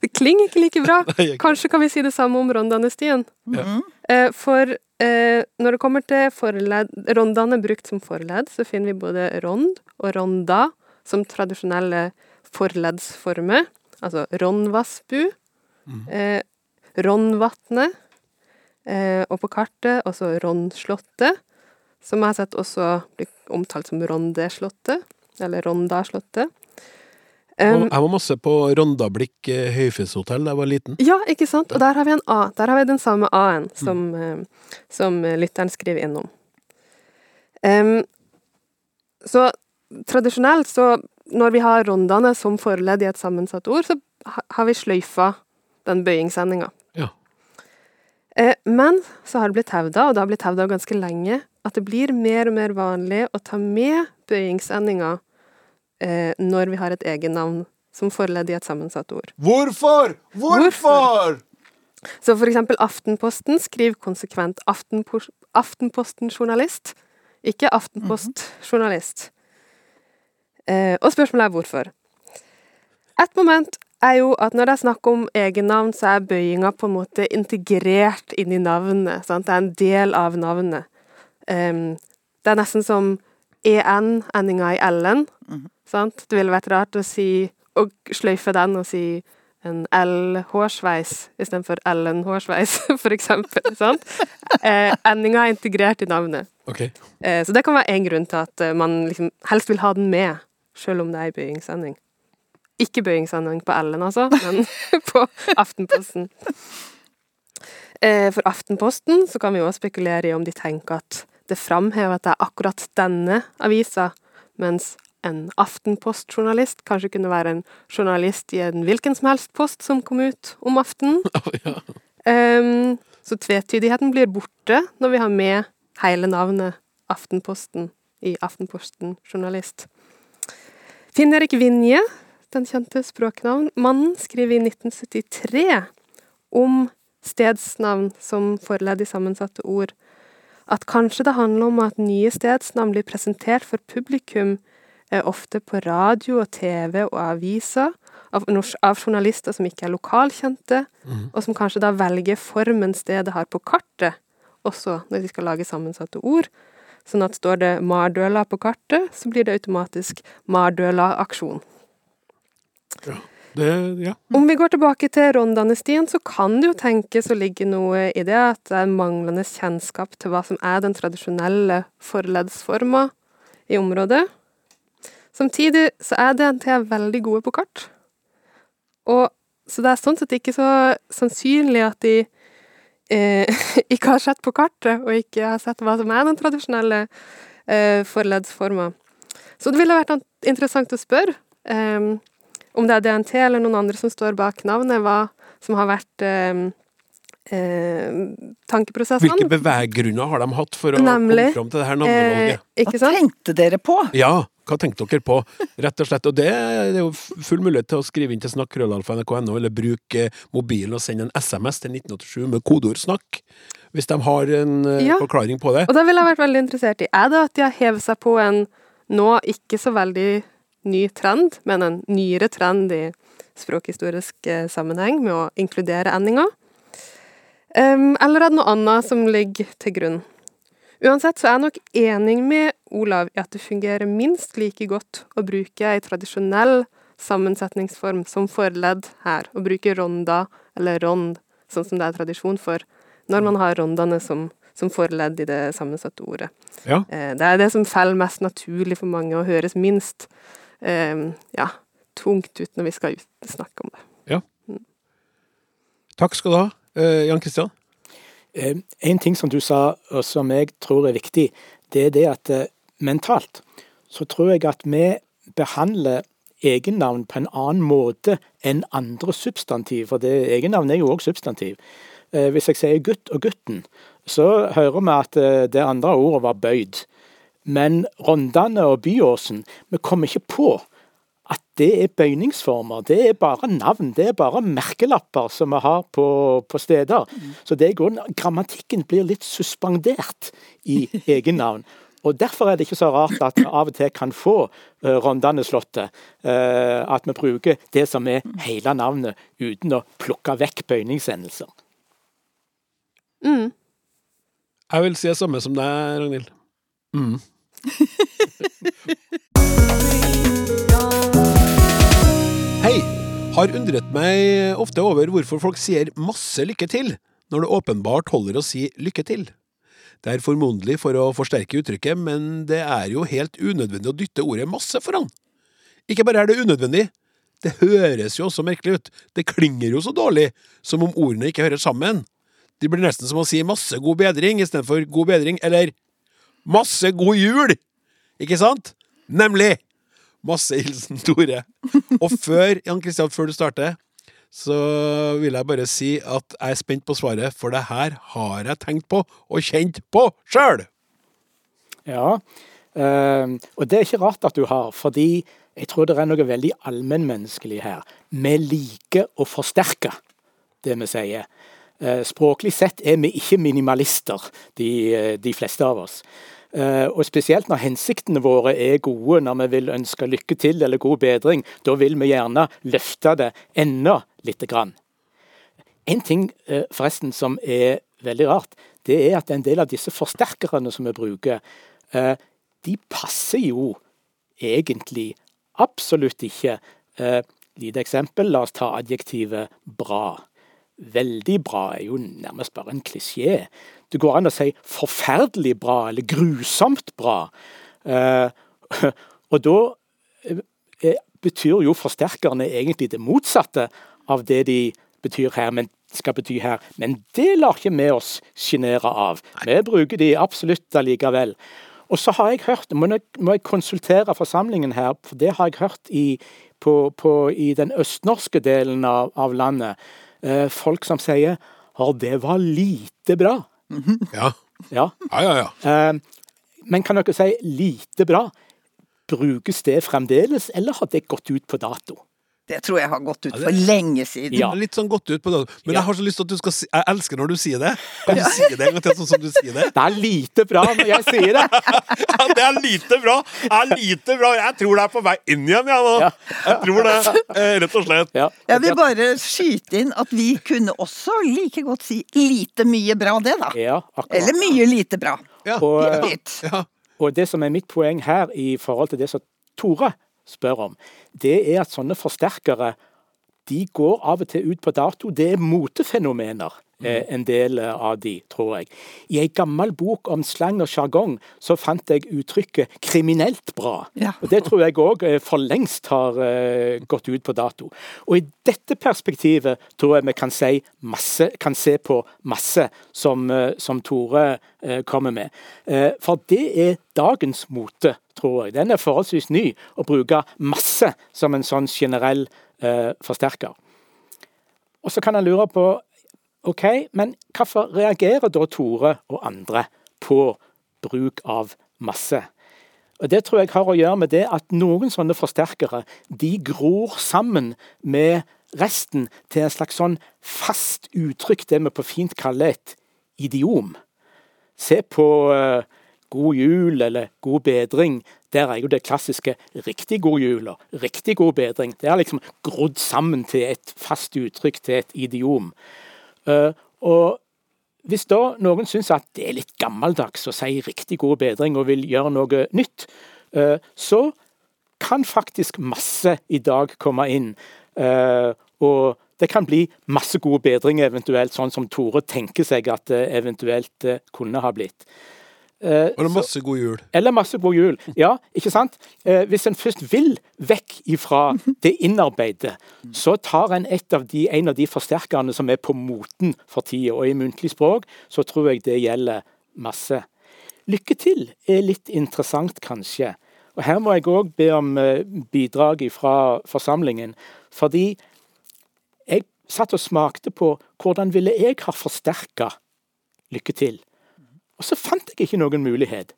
Det klinger ikke like bra. Kanskje kan vi si det samme om rondanestien. Ja. Eh, for eh, når det kommer til forledd, rondane brukt som forledd, så finner vi både rond og ronda som tradisjonelle forleddsformer. Altså Ronnvassbu, eh, Ronvatnet, eh, og på kartet også Rondslottet, som jeg har sett også blir omtalt som Rondeslottet, eller Rondaslottet. Um, Jeg var masse på Rondablikk eh, høyfjellshotell da jeg var liten. ja, ikke sant? Og der har vi en A. Der har vi den samme A-en som, mm. som lytteren skriver innom. Um, så tradisjonelt, så når vi har rondene som forledd i et sammensatt ord, så har vi sløyfa den bøyingsendinga. Ja. Eh, men så har det blitt hevda, og det har blitt hevda ganske lenge, at det blir mer og mer vanlig å ta med bøyingsendinga eh, når vi har et egennavn som forledd i et sammensatt ord. Hvorfor? Hvorfor? Så for eksempel Aftenposten skriver konsekvent Aftenpo Aftenposten-journalist, ikke Aftenpost-journalist. Eh, og spørsmålet er hvorfor. Et moment er jo at når det er snakk om egennavn, så er bøyinga på en måte integrert inn i navnet. Sant? Det er en del av navnet. Um, det er nesten som en-endinga i l-en. Sant? Det ville vært rart å si å sløyfe den og si en L-hårsveis istedenfor Ellen-hårsveis, for eksempel. Sant? Eh, endinga er integrert i navnet. Okay. Eh, så det kan være én grunn til at eh, man liksom helst vil ha den med, selv om det er ei bøyingssending. Ikke bøyingssending på Ellen, altså, men på Aftenposten. Eh, for Aftenposten så kan vi òg spekulere i om de tenker at det framhever at det er akkurat denne avisa, mens en Aftenpost-journalist kanskje kunne være en journalist i en hvilken som helst post som kom ut om aftenen. ja. um, så tvetydigheten blir borte når vi har med hele navnet Aftenposten i Aftenposten journalist. Finn Erik Vinje, den kjente språknavnmannen, skriver i 1973 om stedsnavn som forledd i sammensatte ord, at kanskje det handler om at nye stedsnavn blir presentert for publikum ofte på radio og TV og aviser, av, av journalister som ikke er lokalkjente, og som kanskje da velger formen stedet har på kartet, også når de skal lage sammensatte ord. Sånn at står det Mardøla på kartet, så blir det automatisk Mardøla-aksjon. Det, ja. Om vi går tilbake til Rondane-stien, så kan det jo tenkes å ligge noe i det at det er manglende kjennskap til hva som er den tradisjonelle forleddsforma i området. Samtidig så er DNT veldig gode på kart. Og så det er sånn sett ikke så sannsynlig at de eh, ikke har sett på kartet, og ikke har sett hva som er den tradisjonelle eh, forleddsforma. Så det ville vært interessant å spørre eh, om det er DNT eller noen andre som står bak navnet, hva som har vært eh, tankeprosessene. Hvilke beveggrunner har de hatt for å Nemlig. komme fram til det her navnevalget? Eh, Hva tenkte dere på? Ja, hva tenkte dere på, rett og slett? Og det, det er jo full mulighet til å skrive inn til snakk.krøllalfa.nrk.no, eller bruke mobilen og sende en SMS til 1987 med kodeord 'snakk', hvis de har en eh, Ja. forklaring på det. Og da ville jeg vært veldig interessert i, er det at de har hevet seg på en nå ikke så veldig ny trend, men en nyere trend i språkhistorisk eh, sammenheng med å inkludere endinger? Em, eller er det noe annet som ligger til grunn? Uansett så er jeg nok enig med Olav i at det fungerer minst like godt å bruke ei tradisjonell sammensetningsform som forledd her, å bruke ronda eller rond, sånn som det er tradisjon for, når man har rondene som, som forledd i det sammensatte ordet. Ja. Eh, Det er det som faller mest naturlig for mange, og høres minst eh, ja, tungt ut når vi skal snakke om det. Ja. Takk skal du ha, eh, Jan Kristian. Eh, En ting som du sa, og som jeg tror er viktig, det er det at eh, mentalt så tror jeg at vi behandler egennavn på en annen måte enn andre substantiv. For det, egennavn er jo òg substantiv. Eh, Hvis jeg sier gutt og gutten, så hører vi at eh, det andre ordet var bøyd. Men Rondane og Byåsen, vi kommer ikke på at det er bøyningsformer. Det er bare navn, det er bare merkelapper som vi har på, på steder. Så det er grunnen, grammatikken blir litt suspendert i egennavn. Og Derfor er det ikke så rart at vi av og til kan få uh, Rondane-slottet. eh, at vi bruker det som er hele navnet, uten å plukke vekk bøyningsendelser. Mm. Jeg vil si det samme som deg, Ragnhild. Mm. Har undret meg ofte over hvorfor folk sier masse lykke til, når det åpenbart holder å si lykke til. Det er formodentlig for å forsterke uttrykket, men det er jo helt unødvendig å dytte ordet masse foran. Ikke bare er det unødvendig, det høres jo også merkelig ut. Det klinger jo så dårlig, som om ordene ikke hører sammen. Det blir nesten som å si masse god bedring istedenfor god bedring, eller masse god jul! Ikke sant? Nemlig! Masse hilsen Tore. Og før, Jan Kristian, før du starter, så vil jeg bare si at jeg er spent på svaret, for det her har jeg tenkt på og kjent på sjøl! Ja, øh, og det er ikke rart at du har, fordi jeg tror det er noe veldig allmennmenneskelig her. Vi liker å forsterke det vi sier. Eh, språklig sett er vi ikke minimalister, de, eh, de fleste av oss. Eh, og spesielt når hensiktene våre er gode, når vi vil ønske lykke til eller god bedring, da vil vi gjerne løfte det enda lite grann. En ting eh, forresten som er veldig rart, det er at en del av disse forsterkerne som vi bruker, eh, de passer jo egentlig absolutt ikke. Lite eksempel, la oss ta adjektivet bra. Veldig bra er jo nærmest bare en klisjé. Det går an å si forferdelig bra eller grusomt bra. Eh, og da eh, betyr jo forsterkerne egentlig det motsatte av det de betyr her, men skal bety her. Men det lar ikke vi oss sjenere av. Vi bruker de absolutt allikevel. Og så har jeg hørt, må jeg, må jeg konsultere forsamlingen her, for det har jeg hørt i, på, på, i den østnorske delen av, av landet, eh, folk som sier at det var lite bra. Ja. Ja. Ja, ja, ja. Eh, men kan dere si lite bra? Brukes det fremdeles, eller har det gått ut på dato? Det tror jeg har gått ut Ja, det- for lenge siden. Ja. Litt sånn gått ut på det. Men Ja. jeg har så lyst til at du skal si Jeg elsker når du sier det. Kan du si det en gang til, sånn som du sier det? Det er lite bra når jeg sier det! Ja, det er lite bra! Det er lite bra. Jeg tror det er på vei inn igjen, jeg nå. Jeg tror det, eh, rett og slett. Ja. Jeg vil bare skyte inn at vi kunne også like godt si lite mye bra, det da. Ja. Eller mye lite bra. Ja. Og. Ja. Og det som er mitt poeng her i forhold til det som Tore spør om, det er at sånne forsterkere de går av og til ut på dato. Det er motefenomener, eh, en del eh, av de, tror jeg. I ei gammel bok om slang og sjargong så fant jeg uttrykket 'kriminelt bra'. Ja. Og Det tror jeg òg for lengst har eh, gått ut på dato. Og i dette perspektivet tror jeg vi kan, si masse, kan se på masse som, eh, som Tore eh, kommer med. Eh, For det er dagens mote, tror jeg. Den er forholdsvis ny, å bruke masse som en sånn generell eh, forsterker. Og så kan en lure på OK, men hvorfor reagerer da Tore og andre på bruk av masse? Og Det tror jeg har å gjøre med det at noen sånne forsterkere de gror sammen med resten til en slags sånn fast uttrykk, det vi på fint kaller et idiom. Se på eh, God jul eller God bedring. Der er jo det klassiske 'riktig god jul' og 'riktig god bedring'. Det er liksom grodd sammen til et fast uttrykk, til et idiom. Eh, og hvis da noen syns at det er litt gammeldags å si 'riktig god bedring' og vil gjøre noe nytt, eh, så kan faktisk masse i dag komme inn. Eh, og det kan bli masse god bedring eventuelt, sånn som Tore tenker seg at det eventuelt kunne ha blitt. Eh, Og det er masse god jul. eller masse god jul. Ja, ikke sant? Eh, hvis en først vil vekk ifra det innarbeidet, så tar en et av de, en av de forsterkerne som er på moten for tida. Og i muntlig språk så tror jeg det gjelder masse. Lykke til er litt interessant, kanskje. Og her må jeg òg be om eh, bidrag fra forsamlingen. Fordi jeg satt og smakte på hvordan ville jeg ha forsterka lykke til. Og så fant jeg ikke noen mulighet.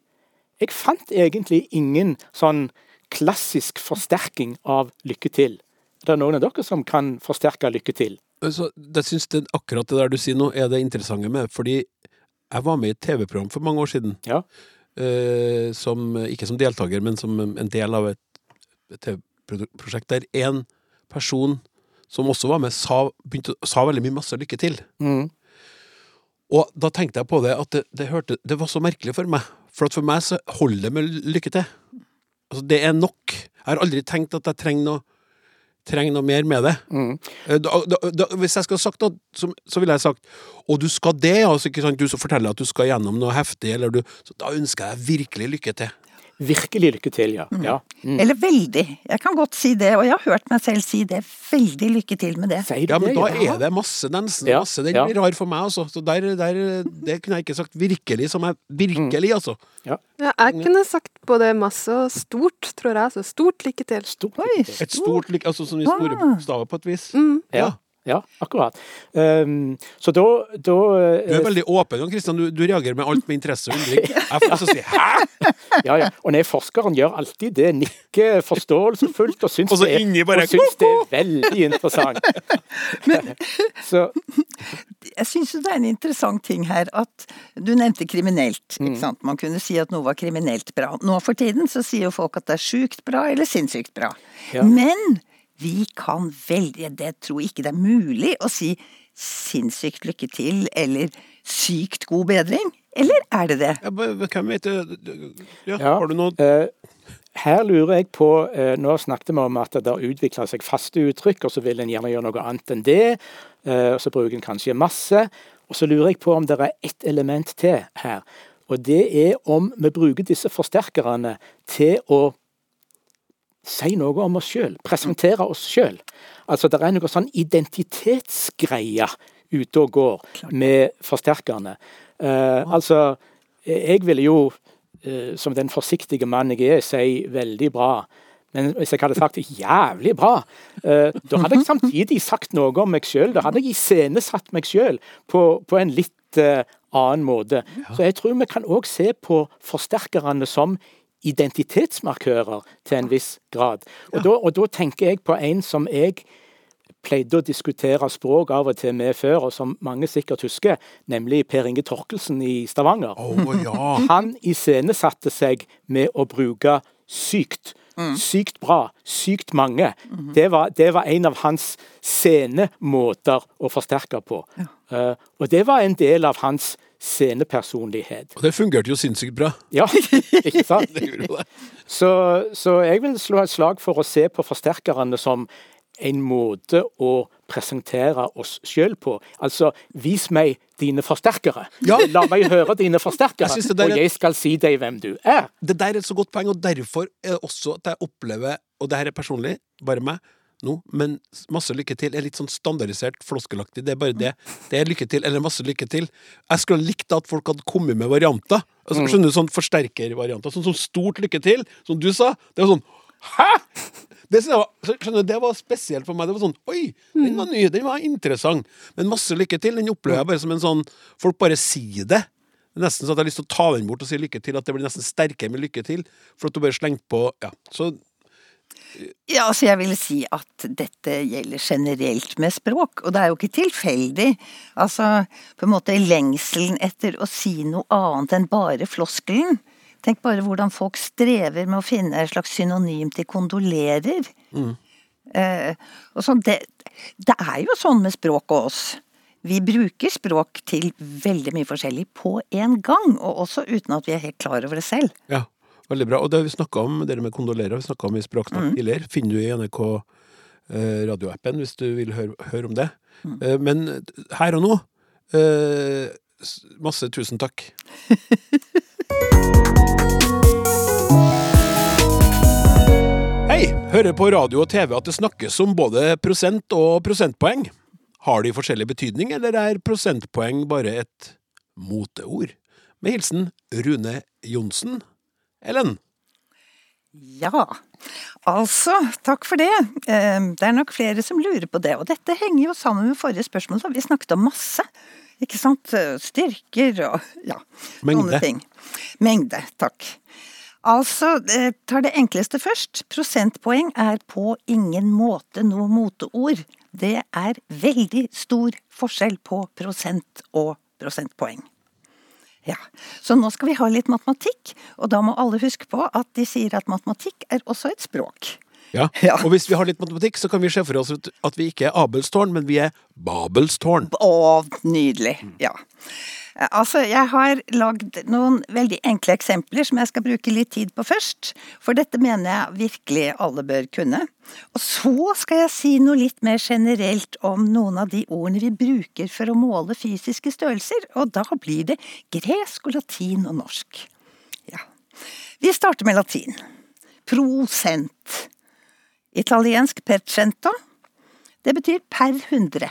Jeg fant egentlig ingen sånn klassisk forsterking av lykke til. Er det noen av dere som kan forsterke lykke til? Så jeg synes det, akkurat det der du sier nå, er det interessante med. Fordi jeg var med i et TV-program for mange år siden. Ja. Eh, som, ikke som deltaker, men som en del av et, et TV-prosjekt der en person som også var med, sa, begynte, sa veldig mye masse lykke til. Mm. Og da tenkte jeg på det at det, det, hørte, det var så merkelig for meg. For at for meg så holder det med lykke til. Altså, det er nok. Jeg har aldri tenkt at jeg trenger noe, trenger noe mer med det. Mm. Eh, Da, da, da, hvis jeg skulle ha sagt noe, så, så ville jeg sagt Og du skal det, altså? Du som forteller at du skal gjennom noe heftig, eller du så Da ønsker jeg virkelig lykke til. Virkelig lykke til, ja. ja. Mm. Eller veldig. Jeg kan godt si det, og jeg har hørt meg selv si det. Veldig lykke til med det. Sier Ja, men da er det masse, den, Ja, Masse. Den ja. blir rar for meg, altså. Så der, der, det kunne jeg ikke sagt virkelig som jeg Virkelig, altså. Ja, jeg kunne sagt både masse og stort, tror jeg. Så stort lykke til. Stort Oi. til. Et stort lykke, altså som vi store Ah. på et vis. Mm. Ja. Ja, akkurat. Um, så da, da Du er veldig åpen, Jan Kristian. Du, du, reagerer med alt med interesse og undring. Jeg får lyst til å si 'hæ?! Ja, ja. Og nei, forskeren gjør alltid det. Nikker forståelsesfullt og syns, og det, er, bare, og syns det er veldig interessant. Men, så. Jeg syns det er en interessant ting her at du nevnte kriminelt. ikke mm. sant? Man kunne si at noe var kriminelt bra. Nå for tiden så sier jo folk at det er sjukt bra eller sinnssykt bra. Ja. Men vi kan veldig Det tror jeg ikke det er mulig å si sinnssykt lykke til eller sykt god bedring. Eller er det det? Ja, vet? Ja, har du noe uh, Her lurer jeg på uh, Nå snakket vi om at det har utvikla seg faste uttrykk, og så vil en gjerne gjøre noe annet enn det. Uh, og så bruker en kanskje masse. Og så lurer jeg på om det er ett element til her. Og det er om vi bruker disse forsterkerne til å si noe om oss sjøl, presentere oss sjøl. Altså, det er noe sånn identitetsgreie ute og går med forsterkerne. Uh, altså, jeg ville jo, uh, som den forsiktige mann jeg er, si veldig bra. Men hvis jeg hadde sagt jævlig bra, uh, da hadde jeg samtidig sagt noe om meg sjøl. Da hadde jeg iscenesatt meg sjøl på, på, en litt annen måte. Så jeg tror vi kan òg se på forsterkerne som identitetsmarkører til en viss grad. Og, da, og da tenker jeg på en som jeg pleide å diskutere språk av og til med før, og som mange sikkert husker, nemlig Per Inge Torkelsen i Stavanger. Oh, ja. Han iscenesatte seg med å bruke sykt. Mm. Sykt bra, sykt mange. Mm -hmm. det, var, det, var, en av hans scenemåter å forsterke på. Ja. Uh, og det var en del av hans scenepersonlighet. Og det fungerte jo sinnssykt bra. Ja, ikke sant? så, så, jeg vil slå et slag for å se på forsterkerne som en måte å presentere oss sjøl på. Altså, vis meg dine forsterkere. Ja. La meg høre dine forsterkere, jeg og jeg skal si deg hvem du er. Det der er et så godt poeng, og derfor er det også at jeg opplever, og det her er personlig, bare meg, nå, men masse lykke til er litt sånn standardisert, floskelaktig. Det er bare det. Det er lykke til, eller masse lykke til. Jeg skulle likt at folk hadde kommet med varianter. Altså, mm. skjønner du, sånn Forsterkervarianter. Sånn som stort lykke til, som du sa. Det var sånn Hæ?! Det, skjønner det var spesielt for meg. Det var sånn Oi, den var ny, den var interessant. Men masse lykke til, den opplever jeg bare som en sånn Folk bare sier det. Nesten så at jeg har lyst til å ta den bort og si lykke til. At det blir nesten sterkere med lykke til. For at du bare slengte på Ja. Så ja, altså jeg vil si at dette gjelder generelt med språk, og det er jo ikke tilfeldig. Altså på en måte lengselen etter å si noe annet enn bare floskelen. Tenk bare hvordan folk strever med å finne et slags synonym til kondolerer. Mm. Eh, og sånn, det, det er jo sånn med språk og oss. Vi bruker språk til veldig mye forskjellig på en gang, og også uten at vi er helt klar over det selv. Ja. Veldig bra. Og det har vi snakka om, dere med kondolerer, vi snakka om i Språksnakk mm. tidligere. Finner du i NRK eh, radioappen hvis du vil høre, høre om det. Mm. Eh, men her og nå eh, Masse tusen takk. Hei! Hører på radio og TV at det snakkes om både prosent og prosentpoeng. Har de forskjellig betydning, eller er prosentpoeng bare et moteord? Med hilsen Rune Johnsen, Ellen? Ja, altså, takk for det. Ehm, det er nok flere som lurer på det. Og dette henger jo sammen med forrige spørsmål, da vi snakket om masse. Ikke sant? Styrker og ja, Mengde. ting. Mengde, takk. Altså, tar det enkleste først. Prosentpoeng er på ingen måte noe moteord. Det er veldig stor forskjell på prosent og prosentpoeng. Ja, Så nå skal vi ha litt matematikk, og da må alle huske på at de sier at matematikk er også et språk. Ja, ja. og hvis vi har litt matematikk, så kan vi se for oss at vi ikke er Abelstårn, men vi er Babelstårn. Å, nydelig. Ja. Altså, jeg har lagd noen veldig enkle eksempler som jeg skal bruke litt tid på først. For dette mener jeg virkelig alle bør kunne. Og så skal jeg si noe litt mer generelt om noen av de ordene vi bruker for å måle fysiske størrelser. Og da blir det gresk og latin og norsk. Ja. Vi starter med latin. Prosent. Italiensk per cento, Det betyr per hundre.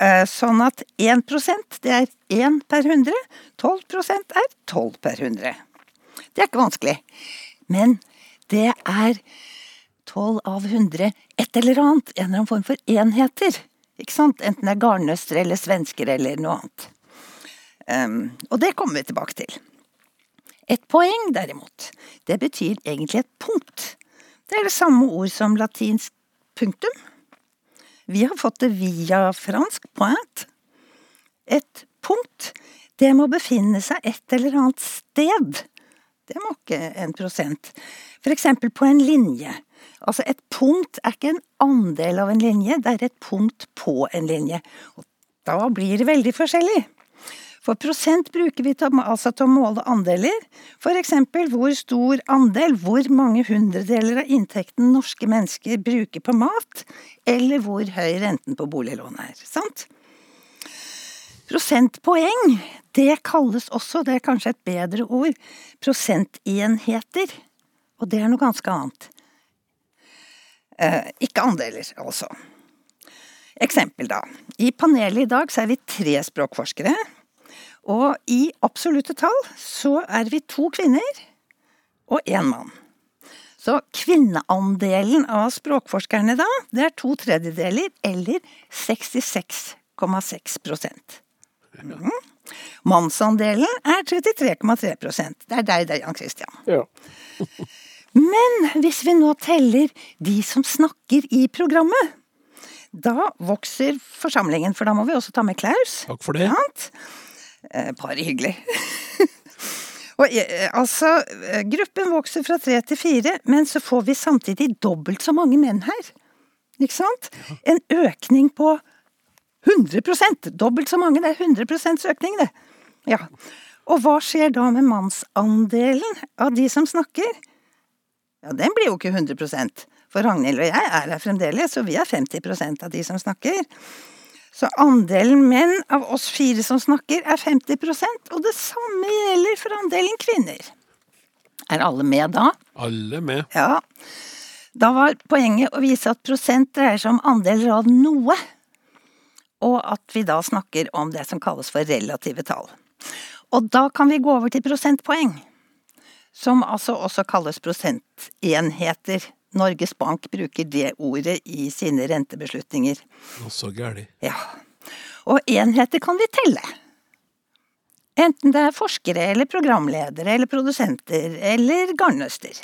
Eh, sånn at 1 det er 1 per 100, 12% er 12 per 100. Det er ikke vanskelig. Men det er 12 av 100 et eller annet, en eller annen form for enheter. Ikke sant? Enten det er garnnøster eller svensker eller noe annet. Um, og det kommer vi tilbake til. Et poeng, derimot, det betyr egentlig et punkt. Det er det samme ord som latinsk punktum. Vi har fått det via fransk point. Et punkt, det må befinne seg et eller annet sted. Det må ikke en prosent. For eksempel på en linje. Altså et punkt er ikke en andel av en linje, det er et punkt på en linje. Og da blir det veldig forskjellig. For prosent bruker vi til, altså til å måle andeler. Eksempel hvor stor andel, hvor mange hundredeler av inntekten norske mennesker bruker på mat, eller hvor høy renten på boliglån er. Sant? Prosentpoeng, det kalles også, det er kanskje et bedre ord, prosentenheter. Og det er noe ganske annet. Eh, ikke andeler, altså. Eksempel, da. I panelet i dag så er vi tre språkforskere. Og i absolutte tall så er vi to kvinner og én mann. Så kvinneandelen av språkforskerne da, det er to tredjedeler, eller 66,6 mm. Mannsandelen er 33,3% Det er deg, det, Jan Christian. Ja. Men hvis vi nå teller de som snakker i programmet, da vokser forsamlingen, for da må vi også ta med Klaus. Takk for det. Sant? Eh, Bare hyggelig. Og, eh, altså, eh, gruppen vokser fra tre til fire, men så får vi samtidig dobbelt så mange menn her. Ikke sant? En økning på 100% Dobbelt så mange, det er 100 økning, det. Ja. Og hva skjer da med mannsandelen av de som snakker? Ja, den blir jo ikke 100% for Ragnhild og jeg er her fremdeles, så vi er 50% av de som snakker. Så andelen menn av oss fire som snakker, er 50% og det samme gjelder for andelen kvinner. Er alle med da? Alle med. Ja. Da var poenget å vise at prosent dreier seg om andeler av noe, og at vi da snakker om det som kalles for relative tall. Og da kan vi gå over til prosentpoeng, som altså også kalles prosentenheter. Norges Bank bruker det ordet i sine rentebeslutninger. Og så gæli. Ja. Og enheter kan vi telle. Enten det er forskere eller programledere eller produsenter eller garnnøster.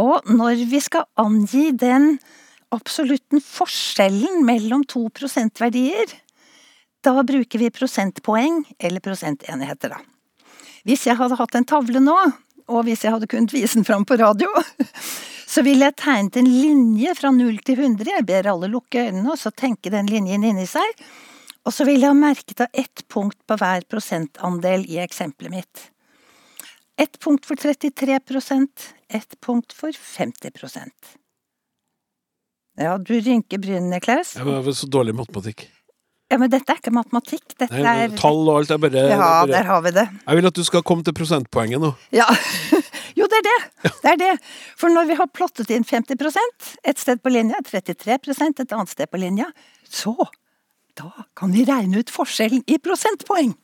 Og når vi skal angi den absolutten forskjellen mellom to prosentverdier, da bruker vi prosentpoeng eller prosentenheter, da. Hvis jeg hadde hatt en tavle nå, og hvis jeg hadde kunnet vise den fram på radio, så ville jeg tegnet en linje fra 0 til 100. Jeg ber alle lukke øynene og så tenke den linjen inni seg. Og så ville jeg ha merket av ett punkt på hver prosentandel i eksempelet mitt. Ett punkt for 33% ett punkt for 50% Ja, du rynker brynene, Klaus. Jeg var så dårlig i matematikk. Ja, men dette er ikke matematikk. Dette Nei, er Tall og alt er bare, Ja, der har vi det. Jeg vil at du skal komme til prosentpoenget nå. Ja. Jo, det er det. Det er det. For når vi har plottet inn 50% et sted på linja, 33% et annet sted på linja, så da kan vi regne ut forskjellen i prosentpoeng.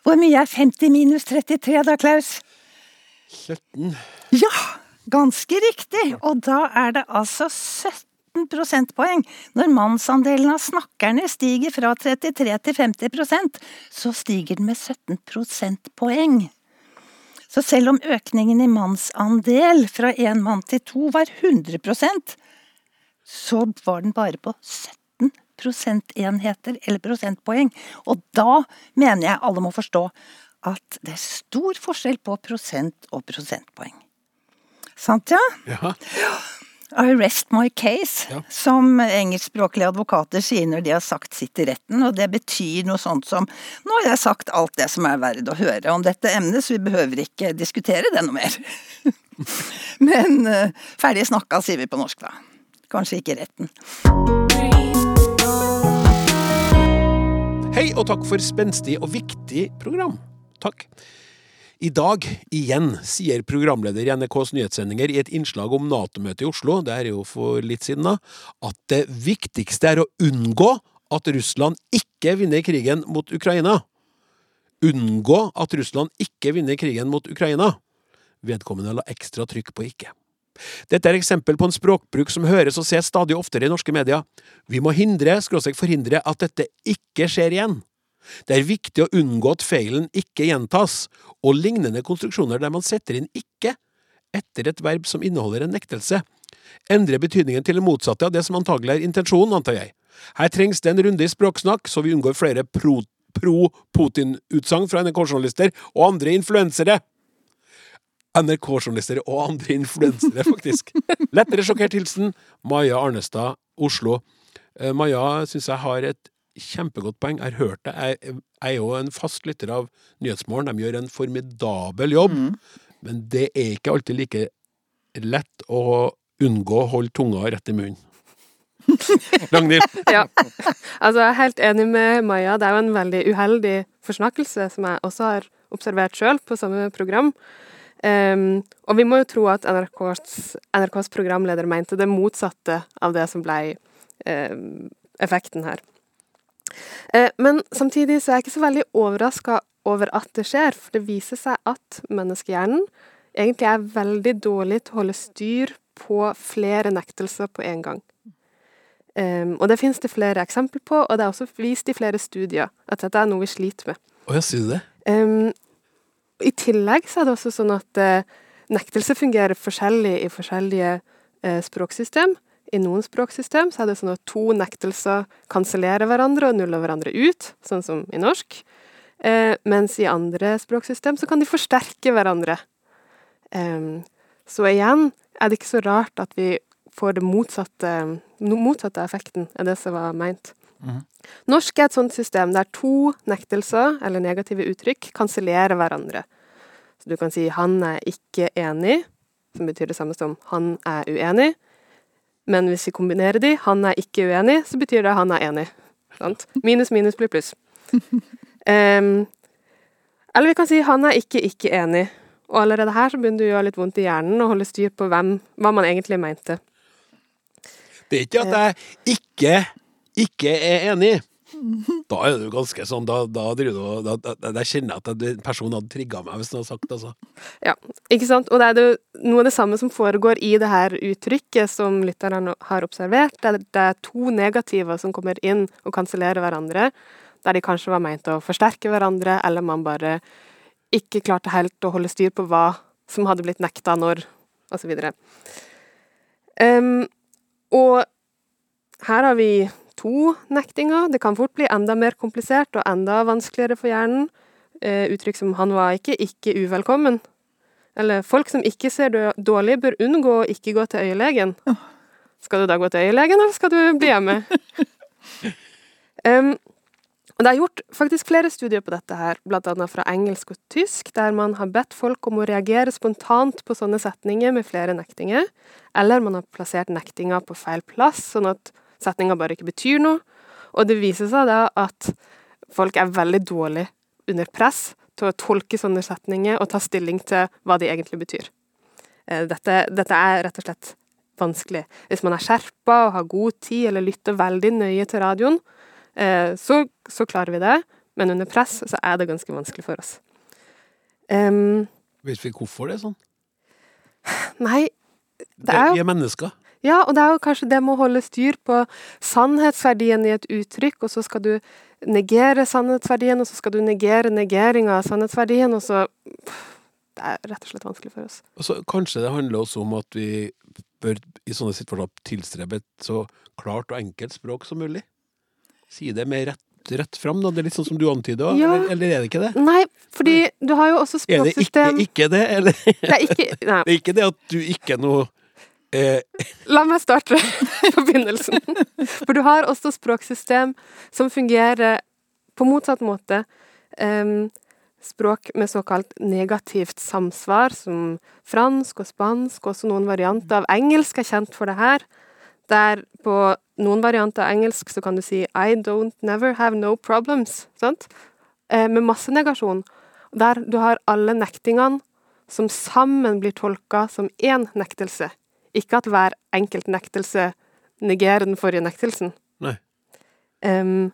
Hvor mye er 50 minus 33 da, Klaus? 17. Ja, ganske riktig. Og da er det altså 17 prosentpoeng. Når mannsandelen av snakkerne stiger fra 33 til 50% så stiger den med 17 prosentpoeng. Så selv om økningen i mannsandel fra én mann til to var 100% så var den bare på 17 prosentenheter, eller prosentpoeng. Og da mener jeg alle må forstå at det er stor forskjell på prosent og prosentpoeng. Sant, ja? Ja. I rest my case, Ja. som engelskspråklige advokater sier når de har sagt sitt i retten, og det betyr noe sånt som nå har jeg sagt alt det som er verdt å høre om dette emnet, så vi behøver ikke diskutere det noe mer. Men uh, ferdig snakka, sier vi på norsk da. Kanskje ikke i retten. Hei og takk for spenstig og viktig program. Takk. I dag, igjen, sier programleder i NRKs nyhetssendinger i et innslag om Nato-møtet i Oslo, det er jo for litt siden da, at det viktigste er å unngå at Russland ikke vinner krigen mot Ukraina. Unngå at Russland ikke vinner krigen mot Ukraina. Vedkommende la ekstra trykk på ikke. Dette er eksempel på en språkbruk som høres og ses stadig oftere i norske medier. Vi må hindre, skråstrek forhindre, at dette ikke skjer igjen. Det er viktig å unngå at feilen ikke gjentas, og lignende konstruksjoner der man setter inn ikke etter et verb som inneholder en nektelse, endrer betydningen til det motsatte av det som antagelig er intensjonen, antar jeg. Her trengs det en runde i språksnakk, så vi unngår flere pro-Putin-utsagn fra NRK-journalister og andre influensere. NRK-journalister og andre influensere, faktisk. Lettere sjokkert hilsen Maja Arnestad, Oslo. Eh, Maja syns jeg har et kjempegodt poeng. Jeg har hørt det. Jeg er jo en fast lytter av Nyhetsmorgen. De gjør en formidabel jobb. Mm. Men det er ikke alltid like lett å unngå å holde tunga rett i munnen. Ragnhild? ja. Altså, jeg er helt enig med Maja. Det er jo en veldig uheldig forsnakkelse, som jeg også har observert sjøl på samme program. Um, og vi må jo tro at NRKs, NRKs, programleder mente det motsatte av det som ble um, effekten her. Uh, men samtidig så er jeg ikke så veldig overraska over at det skjer, for det viser seg at menneskehjernen egentlig er veldig dårlig til å holde styr på flere nektelser på en gang. Um, og det finnes det flere eksempler på, og det er også vist i flere studier at dette er noe vi sliter med. Å, jeg sier det? Um, i tillegg så er det også sånn at uh, nektelse fungerer forskjellig i forskjellige uh, språksystem. I noen språksystem så er det sånn at to nektelser kansellerer hverandre og nuller hverandre ut, sånn som i norsk. Eh, mens i andre språksystem så kan de forsterke hverandre. så igjen er det ikke så rart at vi får det motsatte, motsatte effekten av det som var meint. Mm. Norsk er et sånt system der to nektelser, eller negative uttrykk, kansellerer hverandre. Så du kan si 'han er ikke enig', som betyr det samme som 'han er uenig'. Men hvis vi kombinerer de, 'han er ikke uenig', så betyr det 'han er enig'. Sant? Minus minus blir pluss. Um, eller vi kan si 'han er ikke ikke enig'. Og allerede her så begynner det å gjøre litt vondt i hjernen å holde styr på hvem, hva man egentlig mente. Det er ikke at jeg ikke ikke er enig, da er du ganske sånn Da, da, da, da kjenner jeg at en person hadde trigga meg, hvis han hadde sagt det. Altså. Ja, ikke sant. Og det er det noe av det samme som foregår i det her uttrykket som lytterne har observert. Det er, det er to negativer som kommer inn og kansellerer hverandre, der de kanskje var meint å forsterke hverandre, eller man bare ikke klarte helt å holde styr på hva som hadde blitt nekta når, osv. Um, og her har vi to nektinger. Det kan fort bli enda mer komplisert og enda vanskeligere for hjernen. Eh, uttrykk som 'han var ikke', 'ikke uvelkommen'. Eller 'folk som ikke ser dårlig, bør unngå å ikke gå til øyelegen'. Skal du da gå til øyelegen, eller skal du bli hjemme? um, Det er gjort faktisk flere studier på dette, her, bl.a. fra engelsk og tysk, der man har bedt folk om å reagere spontant på sånne setninger med flere nektinger, eller man har plassert nektinga på feil plass, sånn at setninga bare ikke betyr noe. Og det viser seg da at folk er veldig dårlige under press til å tolke sånne setninger og ta stilling til hva de egentlig betyr. Eh, dette, dette er rett og slett vanskelig. Hvis man er skjerpa og har god tid eller lytter veldig nøye til radioen, eh, så, så klarer vi det. Men under press så er det ganske vanskelig for oss. Um, Vet vi hvorfor det er sånn? Nei, det er jo Vi er mennesker. Ja, og det er jo kanskje det med å holde styr på sannhetsverdien i et uttrykk, og så skal du negere sannhetsverdien, og så skal du negere negeringa av sannhetsverdien, og så Det er rett og slett vanskelig for oss. Altså, kanskje det handler også om at vi bør i sånne situasjoner tilstrebe et så klart og enkelt språk som mulig? Si det med rett rett fram, da? Det er litt sånn som du antyder, ja. eller, er det ikke det? Nei, fordi du har jo også språksystem Er det ikke, ikke det, eller? Det er ikke, det er ikke det at du ikke er noe Eh. La meg starte på begynnelsen. For du har også språksystem som fungerer på motsatt måte. Um, språk med såkalt negativt samsvar, som fransk og spansk, også noen varianter av engelsk er kjent for det her. Der på noen varianter av engelsk så kan du si I don't never have no problems, sant? Eh, med masse negasjon. Der du har alle nektingene som sammen blir tolka som én nektelse. Ikke at hver enkelt nektelse negerer den forrige nektelsen. Nei. Um,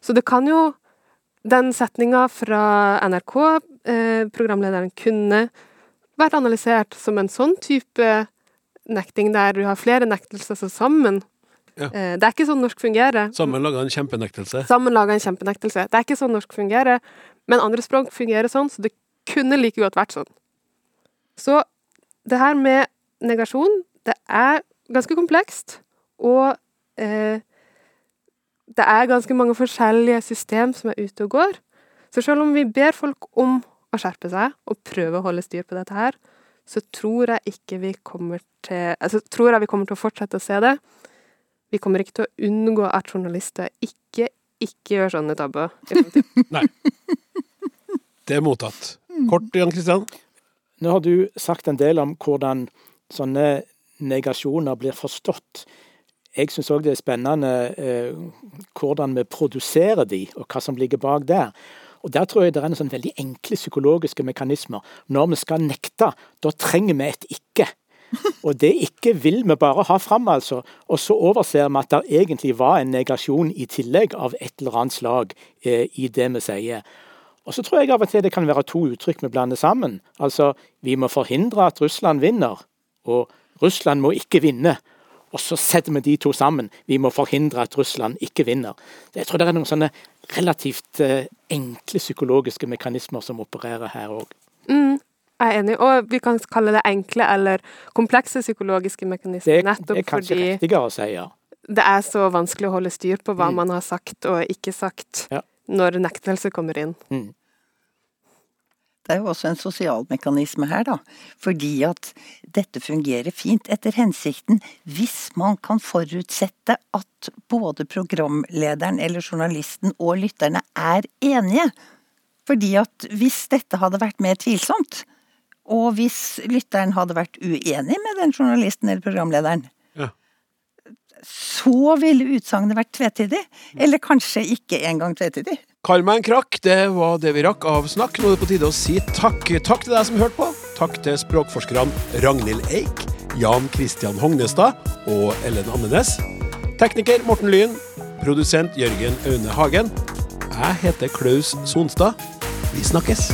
så det kan jo Den setninga fra NRK, eh, programlederen, kunne vært analysert som en sånn type nekting der du har flere nektelser som sammen. Ja. Eh, det er ikke sånn norsk fungerer. Sammen laga en kjempenektelse. Sammen laga en kjempenektelse. Det er ikke sånn norsk fungerer, men andre språk fungerer sånn, så det kunne like godt vært sånn. Så det her med negasjon, det er ganske komplekst, og eh, det er ganske mange forskjellige system som er ute og går. Så selv om vi ber folk om å skjerpe seg og prøve å holde styr på dette her, så tror jeg ikke vi kommer til Altså tror jeg vi kommer til å fortsette å se det. Vi kommer ikke til å unngå at journalister ikke ikke gjør sånne tabber. Nei. Det er mottatt. Kort, Jan Kristian. Nå har du sagt en del om hvordan sånne negasjoner blir forstått. Jeg syns òg det er spennende eh, hvordan vi produserer de, og hva som ligger bak der. Og Der tror jeg det er en sånn veldig enkle psykologiske mekanismer. Når vi skal nekte, da trenger vi et ikke. Og det ikke vil vi bare ha fram, altså. Og så overser vi at det egentlig var en negasjon i tillegg av et eller annet slag eh, i det vi sier. Og så tror jeg av og til det kan være to uttrykk vi blander sammen. Altså, vi må forhindre at Russland vinner, og Russland må ikke vinne. Og så setter vi de to sammen. Vi må forhindre at Russland ikke vinner. Jeg tror det er noen sånne relativt eh, enkle psykologiske mekanismer som opererer her òg. Mm, jeg er enig. Og vi kan kalle det enkle eller komplekse psykologiske mekanismer, er- nettopp det er kanskje fordi riktigere å si, ja. det er så vanskelig å holde styr på hva Mm. man har sagt og ikke sagt Ja. når nektelse kommer inn. Mm. Det er jo også en sosial mekanisme her, da. Fordi at dette fungerer fint etter hensikten hvis man kan forutsette at både programlederen eller journalisten og lytterne er enige. Fordi at hvis dette hadde vært mer tvilsomt, og hvis lytteren hadde vært uenig med den journalisten eller programlederen, Ja. så ville utsagnet vært tvetydig. Eller kanskje ikke engang tvetydig. Kall meg en krakk, det var det vi rakk av snakk. Nå er det på tide å si takk. Takk til deg som hørte på. Takk til språkforskerne Ragnhild Eik, Jan Christian Hognestad og Ellen Andenes. Tekniker Morten Lyn. Produsent Jørgen Aune Hagen. Jeg heter Klaus Sonstad. Vi snakkes.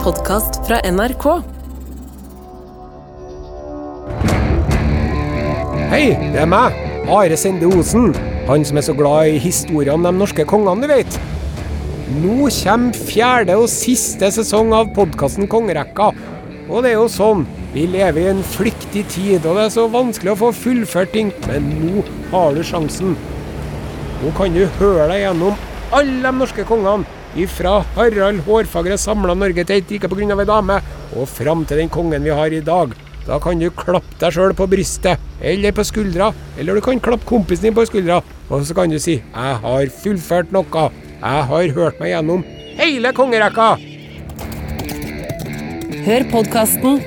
En podkast fra NRK. Hei, det er meg, Are Sende Osen. Han som er så glad i historien om de norske kongene, du vet. Nå kommer fjerde og siste sesong av podkasten Kongerekka. Og det er jo sånn, vi lever i en flyktig tid, og det er så vanskelig å få fullført ting. Men nå har du sjansen. Nå kan du høre deg gjennom alle de norske kongene. Ifra Harald Hårfagre samla Norge til et rike pga. ei dame, og fram til den kongen vi har i dag. Da kan du klappe deg sjøl på brystet, eller på skuldra, eller du kan klappe kompisen din på skuldra, og så kan du si 'Jeg har fullført noe'. Jeg har hørt meg gjennom hele kongerekka. Hør podkasten